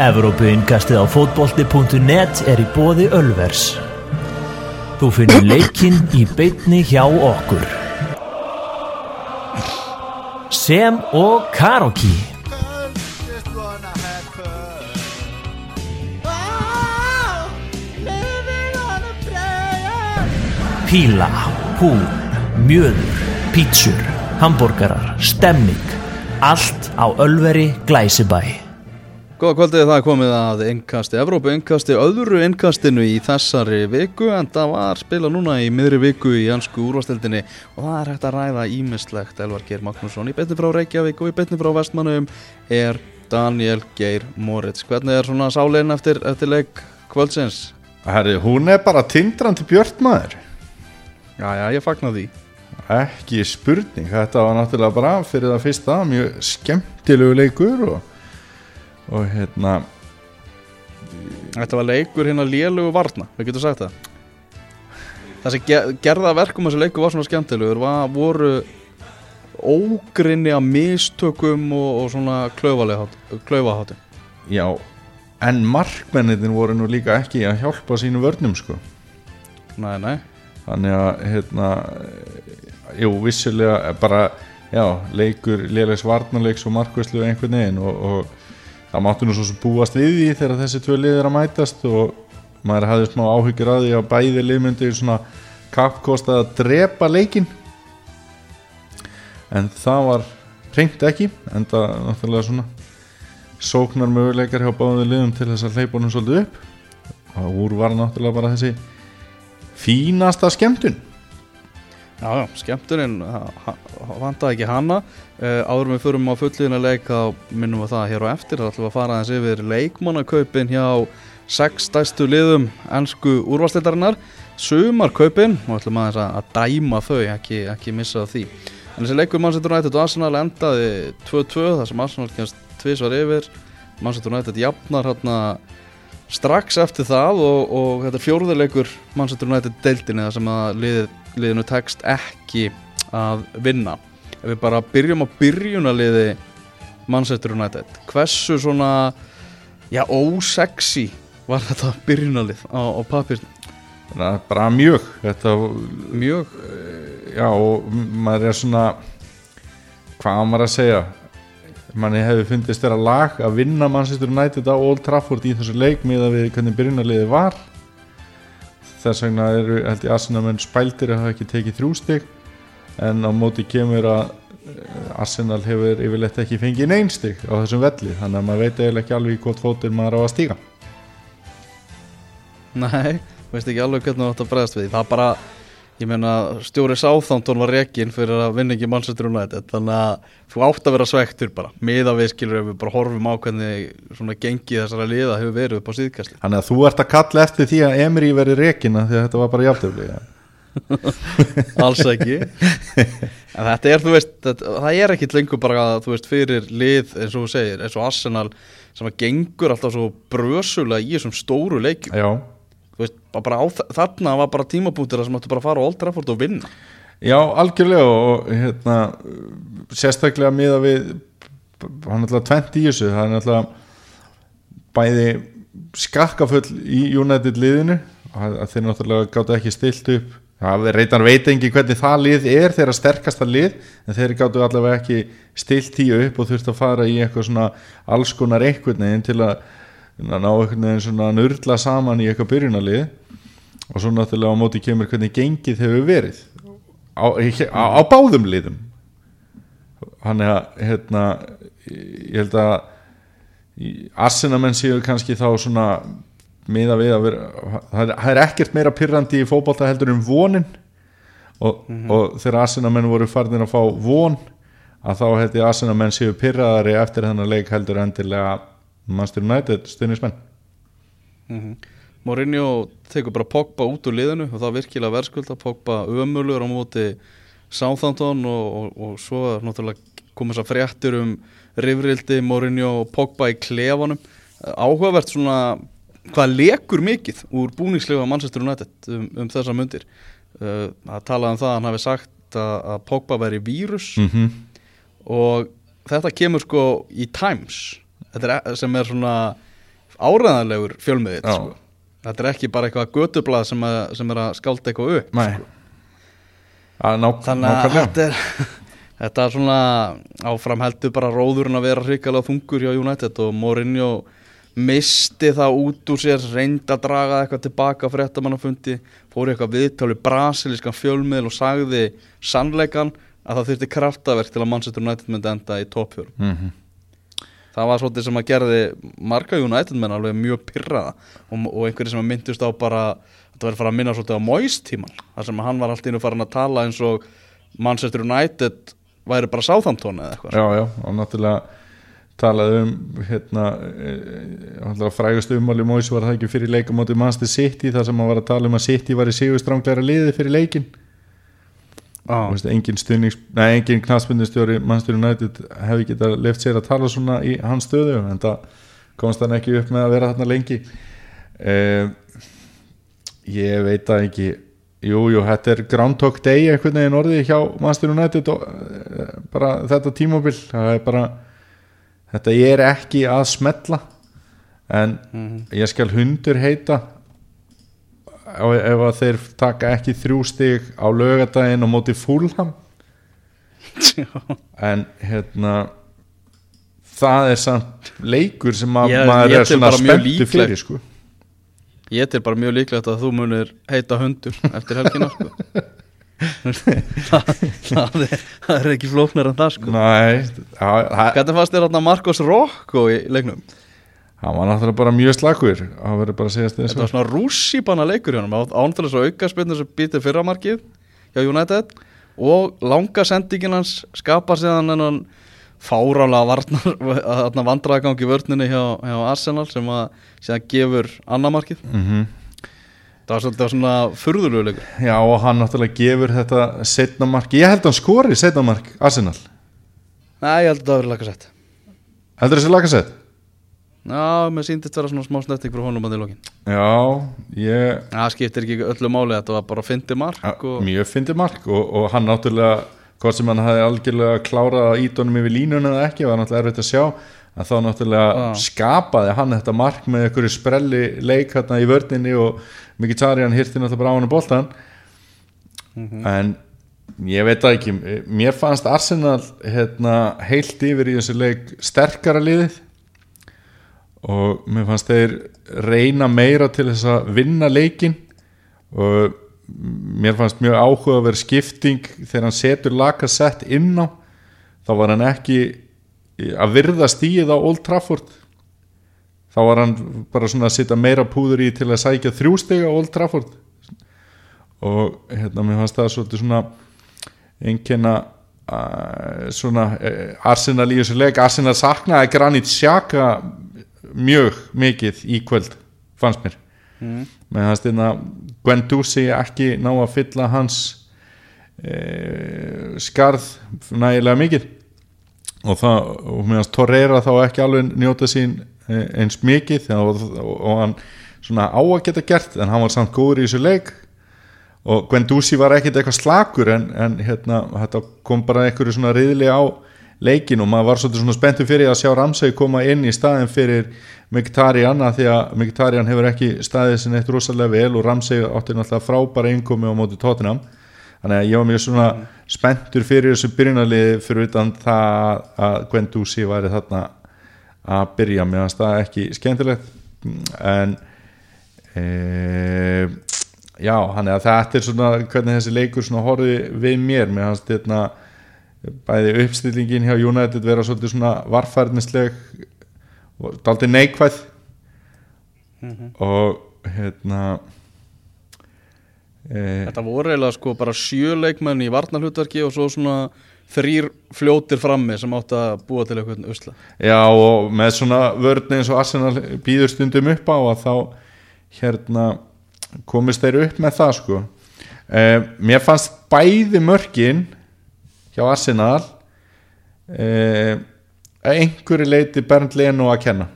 Evrópuinkastið á fótbolti.net er í bóði Ölvers. Þú finnir leikinn í beitni hjá okkur. Sem og Karoki. Píla, hú, mjöður, pítsur, hambúrgarar, stemming. Allt á Ölveri Glæsibæ. Góða kvöldið það komið að innkasti Evrópu innkasti öðru innkastinu í þessari viku en það var spila núna í miðri viku í hansku úrvastildinni og það er hægt að ræða ímislegt Elvar Geir Magnússon í betni frá Reykjavík og í betni frá Vestmannum er Daniel Geir Moritz. Hvernig er svona sálinn eftir, eftir leik kvöldsins? Herri, hún er bara tindrandi björnmaður Já, já, ég fagnar því. Ekki spurning, þetta var náttúrulega bara fyrir það fyrsta mjög skemmtilegu leikur og, og hérna Þetta var leikur hérna lélugu varna, við getum sagt það. Það sem ge gerða verkum þessu leiku var svona skemmtilegur var, voru ógrinni að mistökum og, og svona klaufahátti Já, en markmennitin voru nú líka ekki að hjálpa sínu vörnum sko. Nei, nei. Þannig að hérna Jú, vissulega bara Já, leikur, lélegs varnarleiks og markvæslu einhvern veginn og, og það máttu nú svo sem búast við því þegar þessi tvö lið er að mætast og maður hafði smá áhyggjur að því að bæði liðmyndi svona kappkosta að drepa leikin en það var reynd ekki en það náttúrulega svona sóknar möguleikar hjá báðum liðum til þess að hleypa honum svolítið upp. Og úr var náttúrulega bara þessi fínasta skemmtun Já, já, skemmturinn vantaði ekki hana. Uh, áður við förum á fullíðina leik þá minnum við það hér á eftir. Þá ætlum við að fara aðeins yfir leikmannakaupin hjá sex stærstu liðum ennsku úrvarsleitarinnar sumarkaupin og ætlum aðeins að, dæma þau, ekki, ekki missa því. En þessi leikur Manchester United og Arsenal endaði 2-2 þar sem Arsenal kemst tvísvar yfir. Manchester United jafnar hérna strax eftir það og, og þetta er fjórðarleikur Manchester United deildinni þar sem að liðið, liðinu tekst ekki að vinna. Ef við bara byrjum á byrjunarliði Manchester United hversu svona já ósexy var þetta byrjunarlið á, á papir bara, mjög þetta mjög? Já og maður er svona hvað maður að segja? Manni hefði fundist þeirra lag að vinna Manchester United á Old Trafford í þessu leik með að við hvernig byrjunarliði var þess vegna eru held ég Arsenal menn spældir að hafa ekki tekið þrjústig en á móti kemur að eh, Arsenal hefur yfirleitt ekki fengið neinstig á þessum velli þannig að maður veit eiginlega ekki alveg hvort fótir maður á að stíga. Nei, veist ekki alveg hvernig það átt að bregðast við það bara, ég meina stjóri Sáþántón var rekin fyrir að vinna ekki Manchester United, þannig að þú átt að vera svektur bara, miða við skilur ef við bara horfum á hvernig svona gengið þessara liða hefur verið upp á síðkastli Þannig að þú ert að kalla eftir því að Emery veri rekina því að þetta var bara ja. alls ekki. En þetta er, þú veist, þetta, það er ekkit lengur bara, þú veist, fyrir lið eins og þú segir, eins og Arsenal sem að gengur alltaf svo brösulega í þessum stóru leikjum, Já, bara á, þa- þarna var bara tímabúntir sem áttu bara að fara á Old Trafford og vinna. Já, algjörlega og hérna, sérstaklega miða við hann er alltaf 20 í þessu það er alltaf bæði skakkafull í United liðinu að að þeir náttúrulega gáttu ekki stilt upp það reytan veit engi hvernig það lið er þeirra sterkasta lið en þeir gáttu allavega ekki stilt því upp og þurft að fara í eitthvað svona alls konar einhvern veginn til að ná einhvern veginn svona nörla saman í eitthvað byrjunarlið og svo náttúrulega á móti kemur hvernig gengið hefur verið á, á, á báðum liðum. Hann er að hérna, ég held að Arsenamenn séu kannski þá svona miða við að vera það er, það er ekkert meira pyrrandi í fótbolta heldur um vonin. Og, og þegar Arsenamenn voru farnir að fá von að þá held ég Arsenamenn séu pyrraðari eftir þennan leik heldur endilega Manchester United stuðnismenn Mourinho tekur bara Pogba út úr liðinu og það virkilega verðskulda. Pogba ömulur á móti Southampton og, og, og svo er náttúrulega komið þess að fréttur um rifrildi Mourinho og Pogba í klefanum. Áhugavert svona hvað lekur mikið úr búningslega Manchester United um, um þessa mundir. Uh, að tala um það að hann hafi sagt að, að Pogba væri vírus. Mm -hmm. og þetta kemur sko í Times er, sem er svona áræðanlegur fjölmiðill Já. sko. þetta er ekki bara eitthvað götublað sem, að, sem er að skálda eitthvað upp Nei að ná, þannig að þetta er þetta er svona áfram heldur bara róðurinn að vera hrikalega þungur hjá United og Mourinho misti það út úr sér reyndi að draga eitthvað tilbaka fréttamannafundi, fór í eitthvað viðtáli brasilískan fjölmiðl og sagði sannleikan að það þurfti kraftaverk til að Manchester United myndi enda í toppfjörn Mhm. Það var svolítið sem að gerði marga United menn alveg mjög pyrraða og, og einhverju sem myndust á bara þetta verður fara að minna svolítið á Moist tíman þar sem hann var alltaf innu farin að tala eins og Manchester United væri bara Southampton eða eitthvað. Já, já, og náttúrulega talaði um hérna e, frægast ummáli Móis var það ekki fyrir leikamóti Manchester City þar sem hann var að tala um að City var í sigurstrangleira liði fyrir leikin Já, Veist, engin engin knaspundistjóri Manchester United hefði getað left sér að tala svona í hans stöðu en það komst hann ekki upp með að vera þarna lengi. Eh, ég veit það ekki. Jú, jú, þetta er Groundhog Day einhvern veginn orðið hjá Manchester United og, eh, bara þetta tímabil. Það er bara þetta er ekki að smetla en ég skal hundur heita ef að þeir taka ekki þrjú stig á lögadaginn og móti fúlham en hérna það er samt leikur sem að Ég- maður ég er svona spenntu fyrir sko. ég til bara mjög líklegt að þú munir heita hundur eftir helgina sko. það, það, er, það er ekki flóknar en það sko. Það, Hvernig fannst þér Marcos Rocco í leiknum? Hann var náttúrulega bara mjög slagur það verður bara að segja Þetta var svona rússipanna leikur hjá hann ánfælis og aukaspilnir sem býtir fyrramarkið hjá United og langa sendingin hans skapar síðan hennan fárálega varnar vandraðgang í vörninni hjá, hjá Arsenal sem að síðan gefur annamarkið mm -hmm. það var svolítið svona furðulegu leikur. Já og hann náttúrulega gefur þetta setna mark, ég held að hann skori setna mark Arsenal, Nei, ég held að það verið laka sett heldur þessi lagasett? Já, mér síndist vera svona smá snerting frá honum að því lokin. Já, ég Það skiptir ekki öllu máli, þetta var bara fyndi mark og... mjög fyndi mark og, og hann náttúrulega hvort sem hann hafði algjörlega klárað að ídónum yfir línuna eða ekki var náttúrulega erfitt að sjá að þá náttúrulega Já. skapaði hann þetta mark með einhverju sprelli leik hérna í vörninni og Mkhitaryan hirti náttúrulega bara á hann boltan en ég veit það ekki mér fannst Arsenal hérna, heilt yfir í þessu leik sterkara liðið og mér fannst þeir reyna meira til þess að vinna leikin og mér fannst mjög áhuga að vera skipting. Þegar hann setur lakasett inn á þá var hann ekki að virða stíið á Old Trafford. Þá var hann bara svona að setja meira púður í til að sækja þrjústega á Old Trafford. Og hérna mér fannst það svolítið svona einkenna uh, svona uh, Arsenal í þessu leik. Arsenal saknaði Granit Xhaka mjög mikið í kvöld fannst mér. Mm. með hans þérna Guendouzi ekki ná að fylla hans e, skarð nægilega mikið. Og það og meðan Torreira þá ekki alveg njóta sín e, eins mikið og, og, og hann svona á að geta gert en hann var samt góður í þessu leik. Og Guendouzi var ekkit eitthvað slakur en, en hérna, þetta kom bara einhverju svona riðli á leikin og maður var svolítið svona spenntur fyrir að sjá Ramsey koma inn í staðin fyrir Mkhitaryan að því að Mkhitaryan hefur ekki staðið sinni eitt rosalega vel og Ramsey átti náttúrulega frábæra innkomi á móti Tottenham. Þannig að ég var mjög svona spenntur fyrir þessu byrjunarliði fyrir utan það að Guendouzi væri þarna að byrja. Meðan það ekki skemmtilegt en e, já, hann er að þetta er svona hvernig þessi leikur svona horfi við mér. Með hans þetta bæði uppstillingin hjá United vera svolítið svona varfærnisleg og daldi neikvæð. Og hérna e, Þetta voru eiginlega sko bara sjö leikmenn í varnarhlutverki og svo svona þrýr fljótir frammi sem átt að búa til eitthvað usla. Já og með svona vörn eins og Arsenal býður stundum upp á að þá hérna komist þeir upp með það sko. E, mér fannst bæði mörkin hjá Arsenal e, að einhverju leiti Bernd Leno að kenna.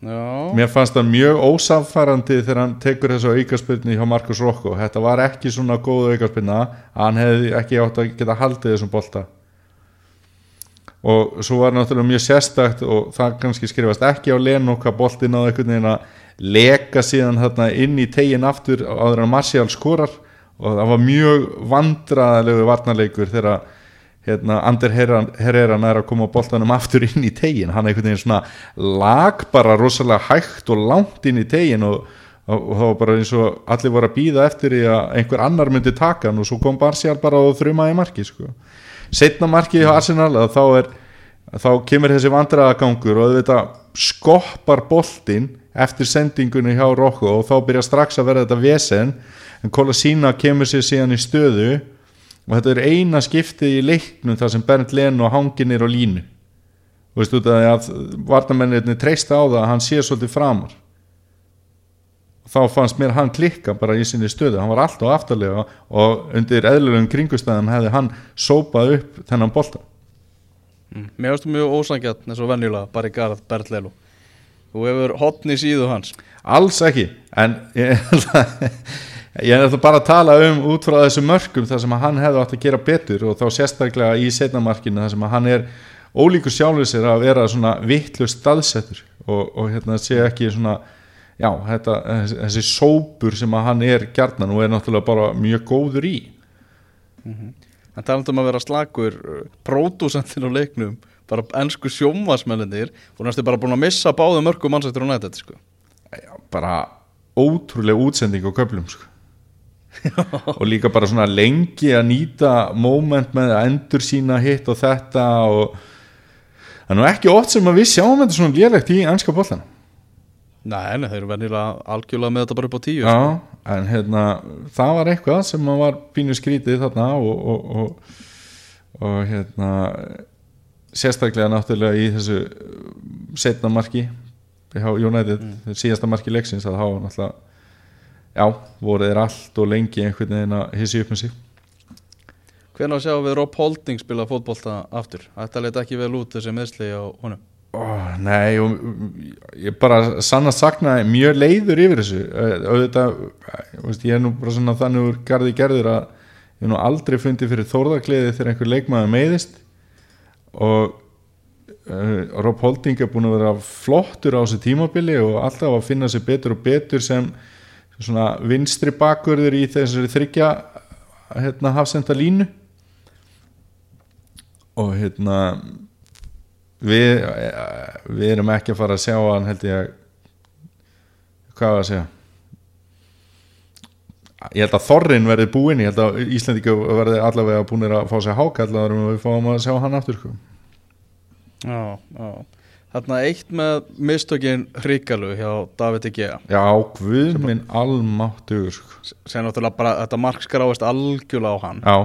Já, Mér fannst það mjög ósamfærandi þegar hann tekur þessu aukaspilni hjá Markus Rokko þetta var ekki svona góð aukaspilna að hann hefði ekki átt að geta haldið þessum bolta. Og svo var náttúrulega mjög sérstakt og það kannski skrifast ekki á Leno hvað boltinn á einhvern veginn að leka síðan inn í tegin aftur áður en Martial skorar og það var mjög vandraðalegu varnarleikur þegar hérna, Ander Herrera nær að koma boltanum aftur inn í tegin hann einhvern veginn svona lag bara rosalega hægt og langt inn í tegin og, og, og það var bara eins og allir voru að býða eftir því að einhver annar myndi taka hann og svo kom Martial bara og þrumaði marki sko. setna marki hjá Arsenal þá er þá kemur þessi vandræðagangur og auðvitað skoppar boltinn eftir sendingunni hjá Rokko og þá byrja strax að vera þetta vesen en Kolasína kemur sér síðan í stöðu og þetta er eina skiptið í leiknum þar sem Bernd Leno hangin er á línu. Og veistu þetta að varnamennirni treysta á það að hann sé svolítið framar. Þá fannst mér hann klikka bara í sinni stöðu, hann var alltaf aftarlega og undir eðlulegum kringustæðum hefði hann sópað upp þennan bolta. Mm. Mér finnst þú mjög ósangjarn eins og venjulega bara í Garð Bertlelu Þú hefur hotni síðu hans. Alls ekki en ég ég ætla bara að tala um út frá þessu mörgum þar sem að hann hefði átt að gera betur og þá sérstaklega í setnamarkinu þar sem að hann er ólíkur sjálfur sér að vera svona vittlust staðsettur og, og hérna sé ekki svona já, þetta, þessi, sópur sem að hann er gjarnan og er náttúrulega bara mjög góður í En talandum að vera slagur pródúsentin á leiknum bara ennsku sjómasmenninir og næstu bara búin að missa báðu mörgum mannsættur og nættið sko. já, bara ótrúlega útsending á köflum sko. og líka bara svona lengi að nýta moment með að endur sína hitt og þetta og það er nú ekki oft sem að við sjáum þetta svona lélegt í ennska bollan Nei, nei, þeir eru venjulega algjörlega með þetta bara upp á tíu sko. Já, en hérna það var eitthvað sem var pínu skrítið þarna og, og, og, og hérna sérstaklega náttúrulega í þessu setna marki hjá United, mm. síðasta marki leiksins að hafa náttúrulega já, voru þeir allt og lengi einhvern veginn að hissi upp með sig. Hvernig að sjá við Rob Holding spila fótbolta aftur? Þetta leit ekki vel út þessi meðsli á honum? Oh, Nei, og ég bara sann að sakna mjög leiður yfir þessu. Auðvitað, ég er nú bara svona þannig úr garði gerður að ég hef nú aldrei fundið fyrir þórðakliði þegar einhver leikmaður meiðist. Og uh, Rob Holding er búin að vera flottur á þessu tímabili og alltaf að finna sér betur og betur sem svona vinstri bakurður í þessari þryggja hérna, hafsenda línu. Og hérna við, við erum ekki að fara að sjá hann held ég hvað var að segja? Ég held að Þorrin verði búinn ég held að Íslandíku verði allavega búinir að fá sér hákallar og við fáum að sjá hann aftur sko. Já, já Þarna eitt með mistökin hríkalu hjá David Igea já, guð minn almáttugur sko. sem náttúrulega bara þetta mark skráist algjörlega á hann. Já,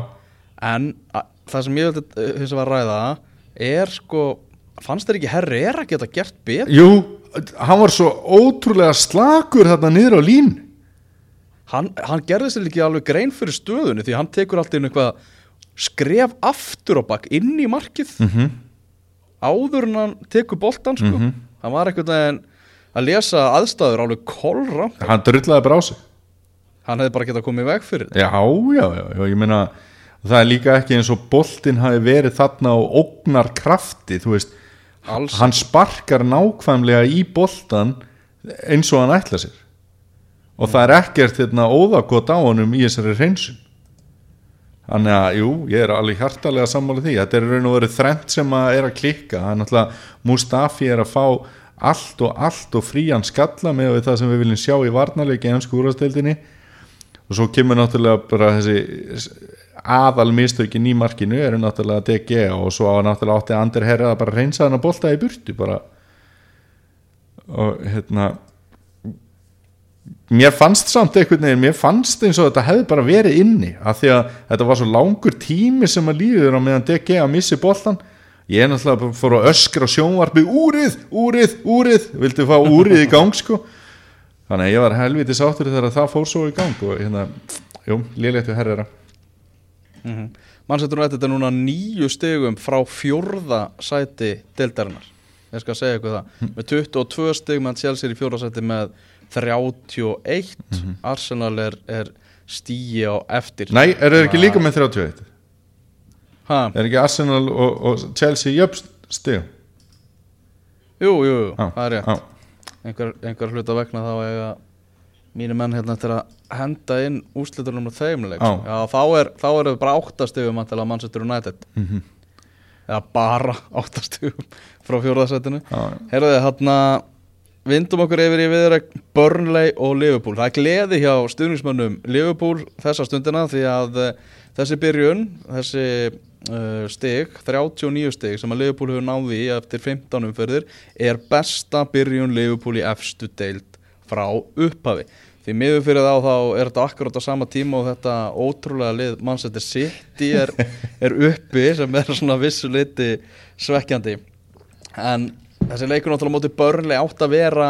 en a, það sem ég vildi hins að ræða er sko fannst þér ekki herri er að geta gert betur? Jú hann var svo ótrúlega slakur þarna niður á lín hann, hann gerði sér ekki alveg grein fyrir stöðunni því hann tekur alltaf inn eitthvað skref aftur á bakk inn í markið. Mhm. Áður en hann tekur boltan sko. Mhm. hann var eitthvað en að lesa aðstæður alveg kolra hann drullaði bara á sig. Hann hefði bara getað komið í veg fyrir þetta. Já, já, já, já, ég meina það er líka ekki eins og boltinn hafi verið þarna og ógnar krafti þú veist, Alls hann sparkar nákvæmlega í boltan eins og hann ætla sér. Og það er ekkert hérna, óðagott á honum í þessari hreinsun þannig að, jú, ég er alveg hjartalega sammála því, þetta er raun og verið þrennt sem að er að klikka, það er náttúrulega Mustafi er að fá allt og allt og frían skalla með það sem við viljum sjá í varnarleiki ennsku úrvasteildinni og svo kemur náttúrulega bara þessi aðal mistökin í markinu eru náttúrulega DG og svo á náttúrulega átti Ander Herra að bara reynsa hann að bolta í burtu bara. Og hérna mér fannst samt einhvern veginn mér fannst eins og þetta hefði bara verið inni af því að þetta var svo langur tími sem að líður á meðan DG að missi boltan ég er náttúrulega fór að öskra sjónvarpi úrið, úrið, úrið vildi fá úrið í gang sko. Þannig að ég var helviti sáttur þegar það fór svo í gang og hérna, jú, léléttu herrera. Mm -hmm. Mannsættur þetta er núna nýju stegum frá fjórða sæti deildarinnar? Ég skal segja eitthvað það. Með 22 steg meðan Chelsea er í fjórða sæti með 31 Arsenal er, er stíi á eftir. Nei, eru þeir ekki líka með 31? ha, er ekki Arsenal og, og Chelsea jöfn stig? Jú, jú, jú, Já, það er rétt. já. einhver, einhver hluta vegna þá eiga mínu menn hérna eftir að henda inn úrslitunum og þeimleik Já. já, þá er þau bara áttastegum til að Manchester United. Mhm. eða bara áttastegum frá fjóraðsætinu Já, Herðu, hérna vindum okkur yfir í viðra Burnley og Liverpool. Það er gleði hjá stuðningsmönnum Liverpool þessa stundina því að uh, þessi byrjun, þessi uh, stig, 39 stig sem að Liverpool hefur náði í eftir 15 umferðir er besta byrjun Liverpool í efstu deild frá upphafi. Því miður fyrir þá þá er þetta akkurat á sama tíma og þetta ótrúlega lið Manchester City er, er uppi sem er svona vissu liti svekkjandi en þessi leikur náttúrulega á móti börnlega átt að vera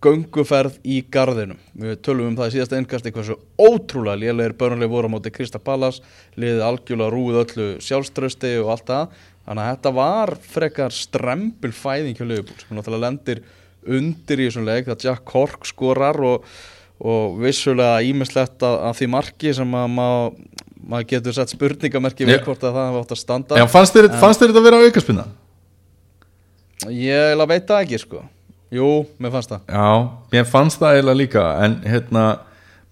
gönguferð í garðinum. Við tölum um það í síðasta innkasti hversu ótrúlega lélegir börnlega voru á móti Krista Pallas liðið algjörlega rúið öllu sjálfströsti og allt það. Þannig að þetta var frekar strempil fæðing hjá Liverpool sem náttúrulega lendir undir í þessum leik það Jack Cork skorar og, og vissulega ímislegt að, því marki sem að maður mað getur sett spurningamerki við hvort að það hefði átt að standa. Já, fannst þér, þetta að vera aukaspinna? Ég eiginlega veit það ekki sko. Jú, mér fannst það. Já, mér fannst það eiginlega líka en hérna,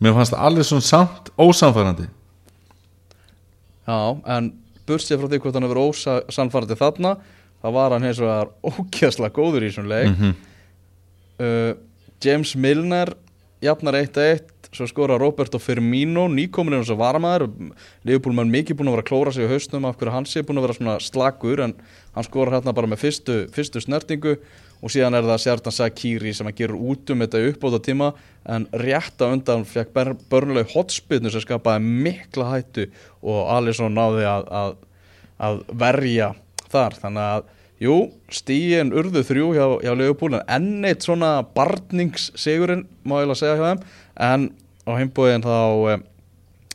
mér fannst það alveg svona samt ósamfærandi Já, en bursið frá því hvort hann hefur ósannfærandi þarna þá var hann hins vegar ókjæslega góður í þessum leik. Mhm. uh, James Milner jafnar 1-1 svo skora Roberto Firmino nýkomin er hans að varmaður Leifupúl mann mikið búin að vera að klóra sig í haustum af hverju hans er búin að vera svona slagur en hann skora hérna bara með fyrstu, fyrstu snertingu. Og síðan er það Sjartan Sakiri sem að gerur út um þetta uppbóta tíma en rétt að undan fekk börnuleg hotspinnu sem skapaði mikla hættu og Alisson náði að, að, að verja þar. Þannig að jú, stíin urðu þrjú hjá, hjá Leifupúl en enn eitt svona barningssigurinn má ég að segja hjá þeim en á heimbóðin þá eh,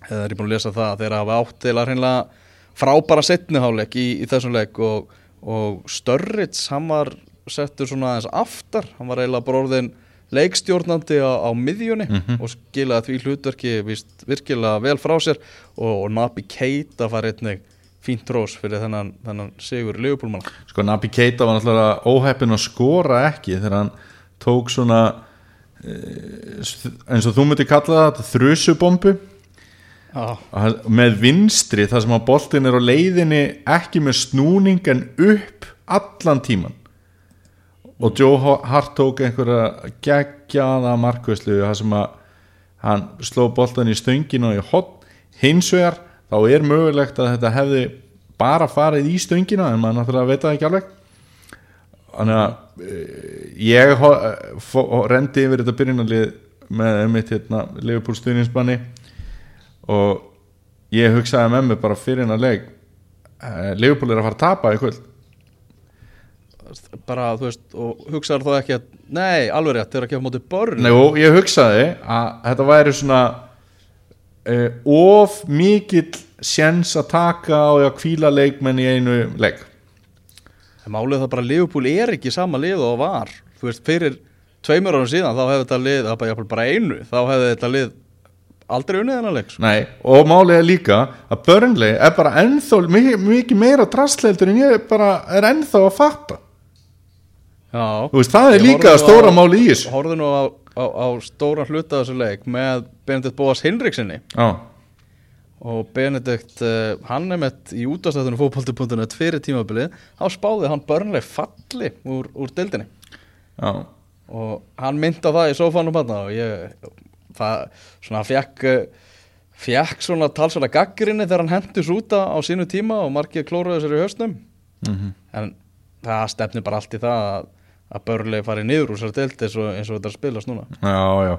er ég búin að lesa það að þeir hafa átt til að hreinlega frábæra setniháleik í, í þessum leik og, og Störrits hann var settur svona aðeins aftar. Hann var eiginlega bara orðin leikstjórnandi á, á miðjunni og skilaði því hlutverki víst virkilega vel frá sér og, og Nabi Keita var einnig fínt rós fyrir þennan, þennan sigur Leopoldmann Sko Nabi Keita var náttúrulega óheppin að skora ekki þegar hann tók svona eins og þú myndi kalla það þrjusubombu Já, með vinstri þar sem að boltin er á leiðinni ekki með snúning en upp allan tíman og Joe Hart tók einhverja geggjaða markvæslu þar sem að hann sló boltan í stöngin og í hot hins vegar þá er mögulegt að þetta hefði bara farið í stöngina en maður náttúrulega veit það ekki alveg þannig að eh, ég eh, rendi yfir þetta byrjunarlið með mitt hérna Liverpool stuðningsmanni og ég hugsaði með mig bara fyrir hennar leik eh, Liverpool er að fara að tapa í kvöld. Bara þú veist og hugsaður þá ekki að nei, alveg rétt, þeir að gefa móti börn Nei, og ég hugsaði að þetta væri svona of mikill sjens að taka því að kvíla leikmenn í einu leik En Málið er það bara Liverpool er ekki sama lið og var. Þú veist, fyrir tveimur árum síðan þá hefði þetta lið, það bara, jafnvel bara einu þá hefði þetta lið aldrei unnið þennan leik sko. Nei, og málið er líka að Burnley er bara ennþá mikið, mikið meira drastleildur en ég bara er ennþá að fatta. Já. Þú veist, það er líka stóra máli í þessu. Horfðu nú á, á, á stóra hluta þessu leik með Benedikt Bóas Hinriksinni Já, og Benedikt, uh, hann er með í útastættunum fótbolti.net fyrir tímabilið. Þá spáði hann börnleg falli úr, úr deildinni. Já, og hann myndi á það í sófanum hann og ég það svona fekk uh, fekk svona talsvæða gaggrinni þegar hann hendis út á, sínu tíma og margir klóruðu sér í höstum mhm. En það stefnir bara allt í það að, að börnleg fari niður úr sér deild eins og, eins og þetta spilast núna. Já, já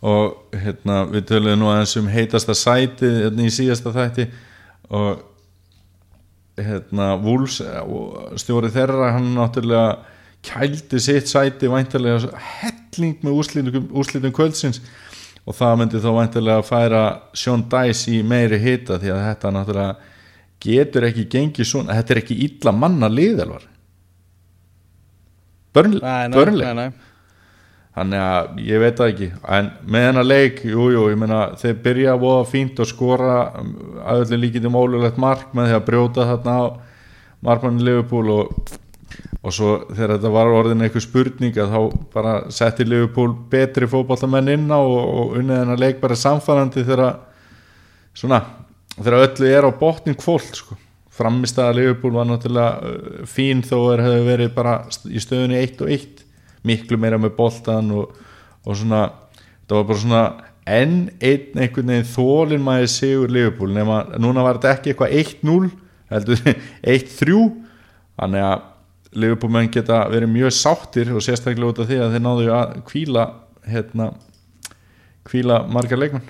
og hérna, við töluðum nú aðeins um heitasta sæti hérna, í síðasta þætti. Og hérna, Wools stjóri þeirra, hann náttúrulega kældi sitt sæti væntalega helling með úrslitum, úrslitum kvöldsins. Og það myndi þá væntalega að færa Sean Dice í meiri hita því að þetta náttúrulega getur ekki gengið svona, þetta er ekki illa manna liðelvar Börnleg. Þannig að ég veit það ekki. En með hennar leik, jújú jú, ég meina þeir byrja að voða fínt og skora að öllu líkindum ólulegt mark með því að brjóta þarna á markmanni Liverpool og, og svo þegar þetta var orðin eitthvað spurning að þá bara setti Liverpool betri fótballtamenn inn á og, og unnið hennar leik bara samfærandi þegar svona, þegar öllu er á botnin kvólt sko. Framistæða Liverpool var náttúrulega uh, fín þó er hefur verið bara í stöðunni 1 og 1 miklu meira með boltan og, og svona það var bara svona enn einn einhvern veginn þólinn maður sigur Liverpool nema núna var þetta ekki eitthvað 1-0 heldur 1-3 þannig að Liverpool menn geta verið mjög sáttir og sérstaklega út af því að þeir náðu að kvíla hérna kvíla margar leikmenn.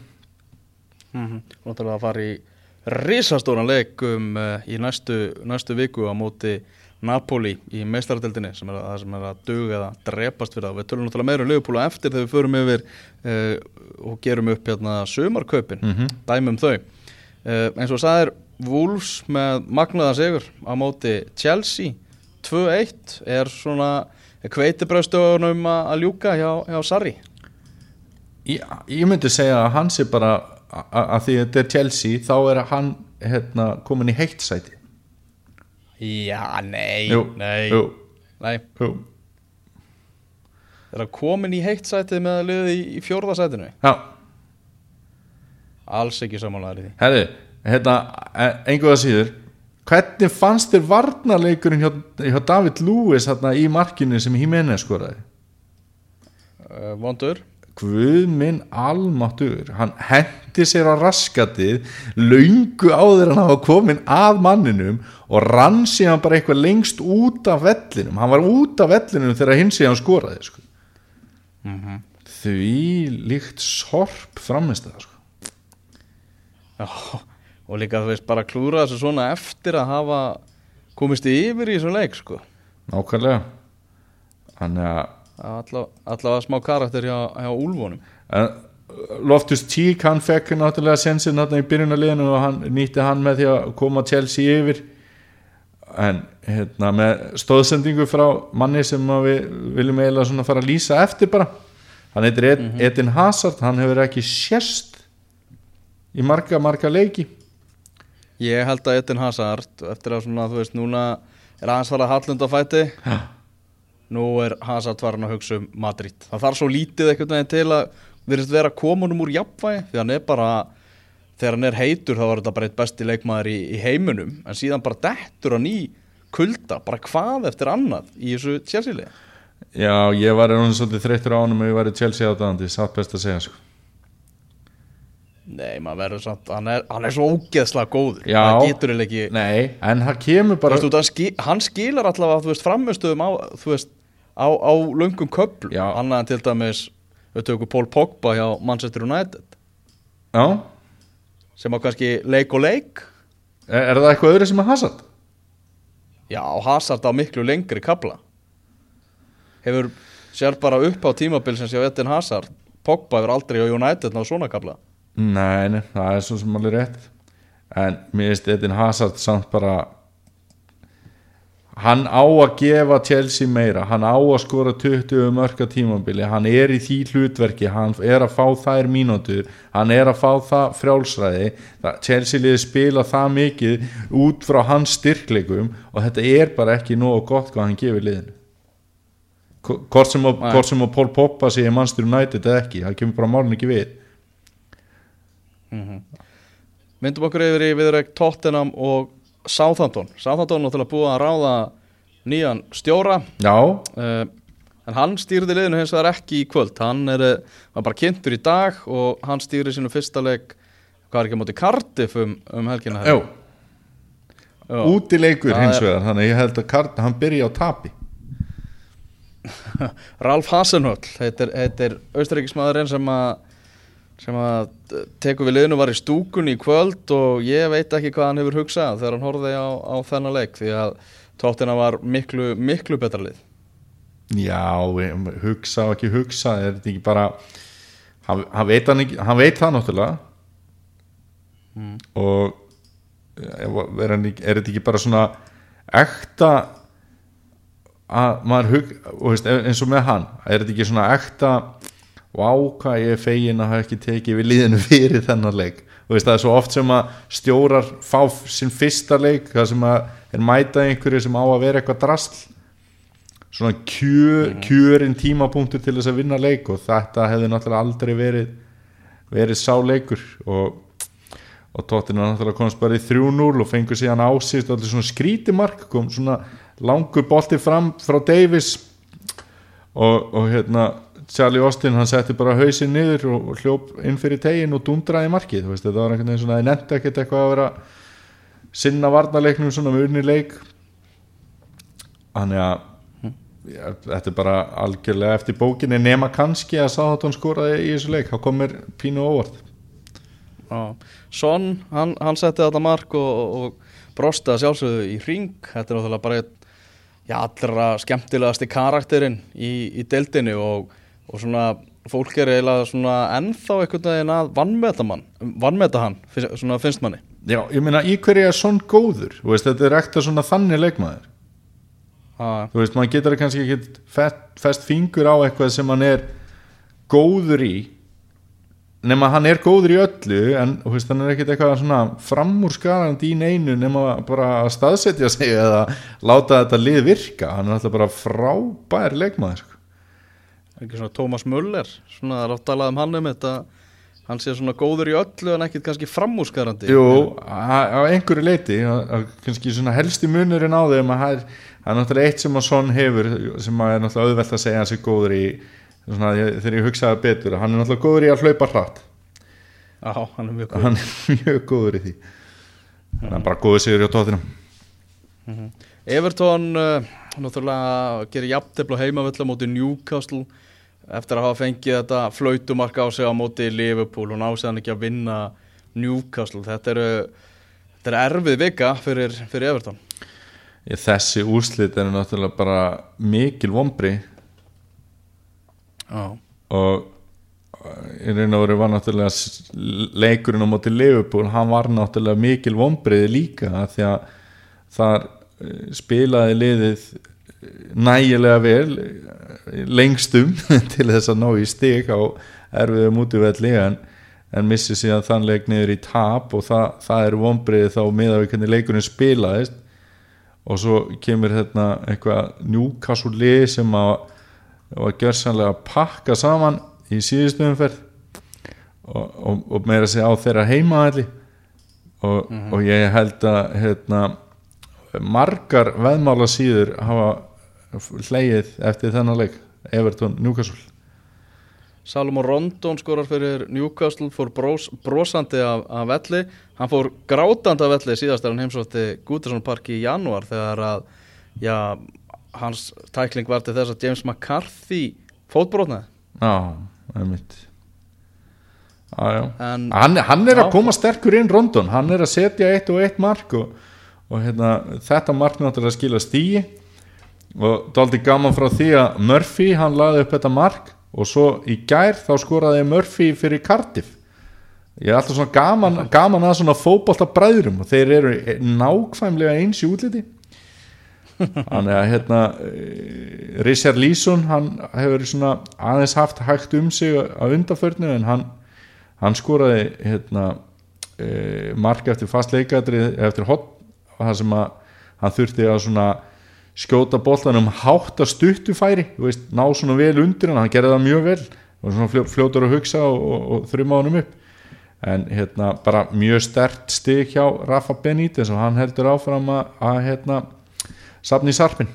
Mm og það að fara í risastóran leik um, uh, í næstu, næstu viku á móti Napoli í meistaradeldinni sem er að, sem er að duga eða drepast fyrir það. Við tölum náttúrulega meira um Liverpool á eftir þegar við förum yfir uh, og gerum upp hérna sumarkaupin, Mhm. dæmum þau. Uh, eins og sagðir Wolves með magnaða sigur á móti Chelsea 2-1 er svona kveitibröðstöðunum að ljúka hjá, hjá Sarri. ég, ég myndi segja að hann sé bara að því að þetta er Chelsea þá er hann hérna, komin í heitt sæti Já, nei, jú, nei, jú, nei. jú. Er það komin í heitt sætið með að liða í, í fjórða sætinu? Já, Alls ekki samanlæri því. herri hérna, einhverða síður hvernig fannst þér varnarleikurinn hjá, hjá David Lewis hérna, í markinu sem Jimenez skoraði Uh, vondur? Guð minn almáttur hann hendi sér á raskatið löngu áður en hann var komin að manninum og rann síðan bara eitthvað lengst út af vellinum hann var út af vellinum þegar hinn síðan skoraði sko. því líkt sorp framist það sko. Já, og líka þú veist bara klúra þessu svona eftir að hafa komist yfir í þessu leik, sko. nákvæmlega þannig að allavega smá karakter hjá, hjá úlfónum. En Loftus Cheek hann fekk náttúrulega sensin náttúrulega í byrjunarliðinu og hann nýtti hann með því að koma Chelsea yfir. En hérna með stóðsendingu frá manni sem við viljum eiginlega svona fara að lýsa eftir bara. Hann heitir Ed, Edin Hazard hann hefur ekki sérst í marga marga leiki. Ég held að Edin Hazard, eftir að svona, þú veist, núna er aðeins fara að hallunda fæti, Já. Nú er Hazard farin að hugsa um Madrid. Það þarf svo lítið einhvern veginn til að virðist vera komunum úr jafnvægi, því hann er bara, þegar hann er heitur þá var þetta bara eitt besti leikmaður í, í heiminum, en síðan bara dettur hann í kulda, bara hvað eftir annað í þessu Chelsea-lið. Já, ég var einu svolítið þreyttur á honum og ég var í Chelsea áttaðandi, satt best að segja sko. Nei, maður verður samt, hann er, hann er svo ógeðslega góður, Já. það getur eiginlega ekki, Nei, en það kemur bara veist, hann, skil, hann skilar allavega þú veist, framistöðum á, þú veist, á, á löngum köflum, Já. annað en til dæmis við tökum Paul Pogba hjá Manchester United. Já, sem á kannski leik og leik. Er, er það eitthvað öðru sem að Hazard? já, Hazard á miklu lengri kabla hefur sér bara upp á tímabil sem sé á Edin Hazard. Pogba hefur aldrei á United ná svona kabla Nei, nei, það er svo sem alveg rétt. En mér finnst Edin Hazard samt bara hann á að gefa Chelsea meira. Hann á að skora 20 mörka tímabili. Hann er í því hlutverki. Hann er að fá þær mínútur. Hann er að fá það frjálsræði. Chelsea liði spila það mikið út frá hans styrkleikum og þetta er bara ekki nógu gott hvað hann gefur liðinu. Hvort sem, að, hvort sem að Paul Poppa sé Manchester United eða ekki, það kemur bara málun ekki við. Myndum okkur yfir í viðræk Tottenham og Southampton. Southampton náttúrulega búið að ráða nýjan stjóra. Já, uh, en hann stýrði liðinu hins vegar ekki í kvöld. Hann er, eh, var bara kynntur í dag og hann stýrði sínu fyrsta leik hvað er ekki á móti Cardiff um, um helgina já Já. útileikur Það hins er- vegar þannig að ég held að Kart, hann byrja á tapi. Ralf Hasenhöll heitir, heitir austaríkismæðurinn sem að sem að eh, tekur við liðinu var í stúkunni í kvöld og ég veit ekki hvað hann hefur hugsað þegar hann horfði á, á þennan leik því að tóttina var miklu, miklu betra lið. Já, hugsa og ekki hugsa er þetta ekki bara hann, hann, veit, hann, ekki, hann veit það náttúrulega. Og eh, er, er þetta ekki bara svona ekta að maður hug, og veist, eins og með hann er þetta ekki svona ekta vá hvað ég er fegin að hafa ekki tekið við líðinu fyrir þennan leik. Og það er svo oft sem að stjórar fá sinn fyrsta leik það sem að er mæta einhverju sem á að vera eitthvað drasl. Svona kjö, kjörin tímapunktur til þess að vinna leik og þetta hefði náttúrulega aldrei verið verið sá leikur. Og, og tóttinu náttúrulega komast bara í 3-0 og fengur síðan ásýst allir svona skrítimark kom svona langur bolti fram frá Davis og, og hérna Charlie Austin hann setti bara hausinn niður og, hljóp inn fyrir tegin og dundraði markið veist þetta var einhvern veginn svona það nefndi ekkert eitthvað að vera sinna varnarleiknum svona með unni leik. Þannig að ja, þetta er bara algjörlega eftir bókinni nema kannski að Sáðatón skoraði í þessu leik þá komir pínu óvart. Son, hann, hann setti þetta mark og, og, brosti að sjálfsögðu í ring þetta er náttúrulega bara já, allra skemmtilegasti karakterinn í, í deildinu og, og svona fólk er eiginlega svona ennþá einhvern veginn að vannmeta mann vannmeta hann, svona finnst manni. Já, ég meina í hverju er svon góður? Veist, þetta er ekta svona þannig leikmaður. Að, þú veist, maður getur kannski ekki fest, fest fingur á eitthvað sem hann er góður í nema hann er góður í öllu en veist, hann er ekkit eitthvað svona framúrskarandi í neinu nema bara að staðsetja sig eða láta þetta lið virka. Hann er alltaf bara frábær leikmaður sko. Ekki svona Thomas Muller svona er talað um hann um þetta hann sé svona góður í öllu en ekkit kannski framúskarandi Jú, á einhverju leiti kannski svona helsti munurinn á þeim að það er, náttúrulega eitt sem að Son hefur sem að er náttúrulega auðvelt að segja að sé góður í svona, þegar ég hugsaði betur hann er náttúrulega góður í að hlaupa hratt. Já, hann er mjög góður. Hann er mjög góður í því. Hann er bara góður sigur hjá tóttinum Everton uh, náttúrulega gerir jafntefl á heimavölla móti Newcastle eftir að hafa fengið þetta flautumark á sig á móti Liverpool og násiðan ekki að vinna Newcastle. Þetta eru þetta er erfið vika fyrir, fyrir Everton. Ég, þessi úrslit er náttúrulega bara mikil vombri Já, og í raun og veru var náttúrulega leikurinn á móti Liverpool hann var náttúrulega mikil vombriði líka því að þar eh, spilaði liðið nægilega vel eh, lengstum til þess að ná í stig á erfiðu mútivelli en, en missi síðan þann leik niður í tap og það, það er vombriði þá miða við hvernig leikurinn spilaðist. Og svo kemur hérna eitthvað lið sem að var gjörsanlega að pakka saman í síðustu umferð og, og, og meira að segja á þeirra heimaðalli og, og ég held að hérna, margar veðmála síður hafa hlegið eftir þennan leik. Everton Newcastle. Salomon Rondon skorar fyrir Newcastle fór brós, brosandi af, af velli. Hann fór grátandi af velli síðast er hann heimsótti Gútersson Park í janúar þegar að já, hans tækling var til þess að James McCarthy fótbrotnaði. Já, það er mitt Já, en hann, hann er að Já. koma sterkur inn Rondon. Hann er að setja eitt og eitt mark og, og hérna, þetta mark náttúrulega skila stíi og dálítið gaman frá því að Murphy hann laði upp þetta mark og svo í gær þá skoraði Murphy fyrir Cardiff. Ég er alltaf svona gaman, gaman að svona fótbolta bræðurum og þeir eru nákvæmlega eins í útliti. Þannig að hérna eh, Richard Leeson hann hefur svona aðeins haft hægt um sig að undarförnu en hann, hann skoraði hérna e, mark eftir fast leikadri eftir hot það sem að hann þurfti að svona skjóta boltanum hátt að stuttu færi veist, ná svona vel undir hann hann gerði það mjög vel. Og svona fljó, fljótur að hugsa og, og, og þrjum á honum upp. En hérna bara mjög stert stig hjá Rafa Benítez og hann heldur áfram að, að hérna safni sarpin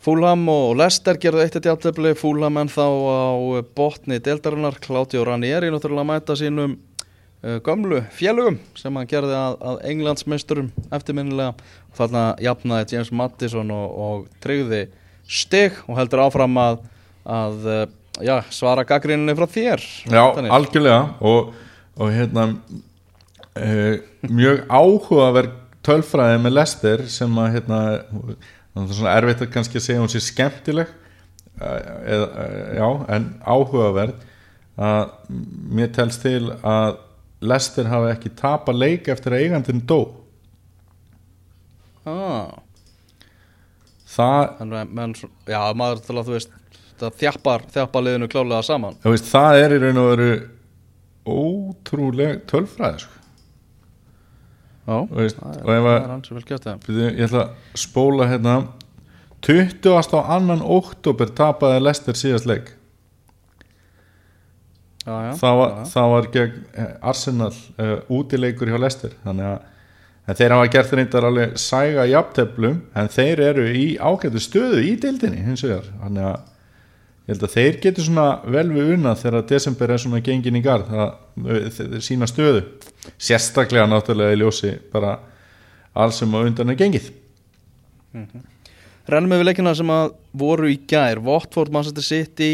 Fúlham og Lester gerðu eitt eitt jafntefli Fúlham en þá á botni deildarinnar. Claudio Ranieri náttúrulega mæta sínum gömlu félugum sem hann gerði að, að Englandsmeisturum eftirminnilega. Og þarna jafnaði James Mattisson og, og tryggði stig og heldur áfram að, að uh, já, svara gaggrinninni frá þér Já, algjörlega. Og, og hérna e, mjög áhugaverð tölfræði með Lester sem að hérna það er svona erfitt að kannski segja hún sé skemmtileg eh, eða, eh, já, en áhugaverð. Að mér telst til að Lester hafi ekki tapa leik eftir að eigandinn dó. Ah, það, en, menn, já, maður til að þú veist það þjappar, þjappar liðinu klálega saman. Veist, það er í raun og veru ótrúleg tölfræði sko. já, veist, það er, að er hans vel Byrju, ég ætla að spóla hérna. 20. á annan oktober tapaði Lester síðast leik já, já, það var, það var gegn eh, Arsenal uh, útileikur hjá Lester þannig að þeir hafa gert reyndar alveg sæga jafnteflum en þeir eru í ágætu stöðu í deildinni hins vegar. Þannig að ég held að þeir getur svona vel við unna þegar desember er svona gengin í garð það, þeir sína stöðu. Sérstaklega náttúrulega í ljósi bara alls sem á undan er gengið. Rennum við leikina sem að voru í gær. Watford, Manchester City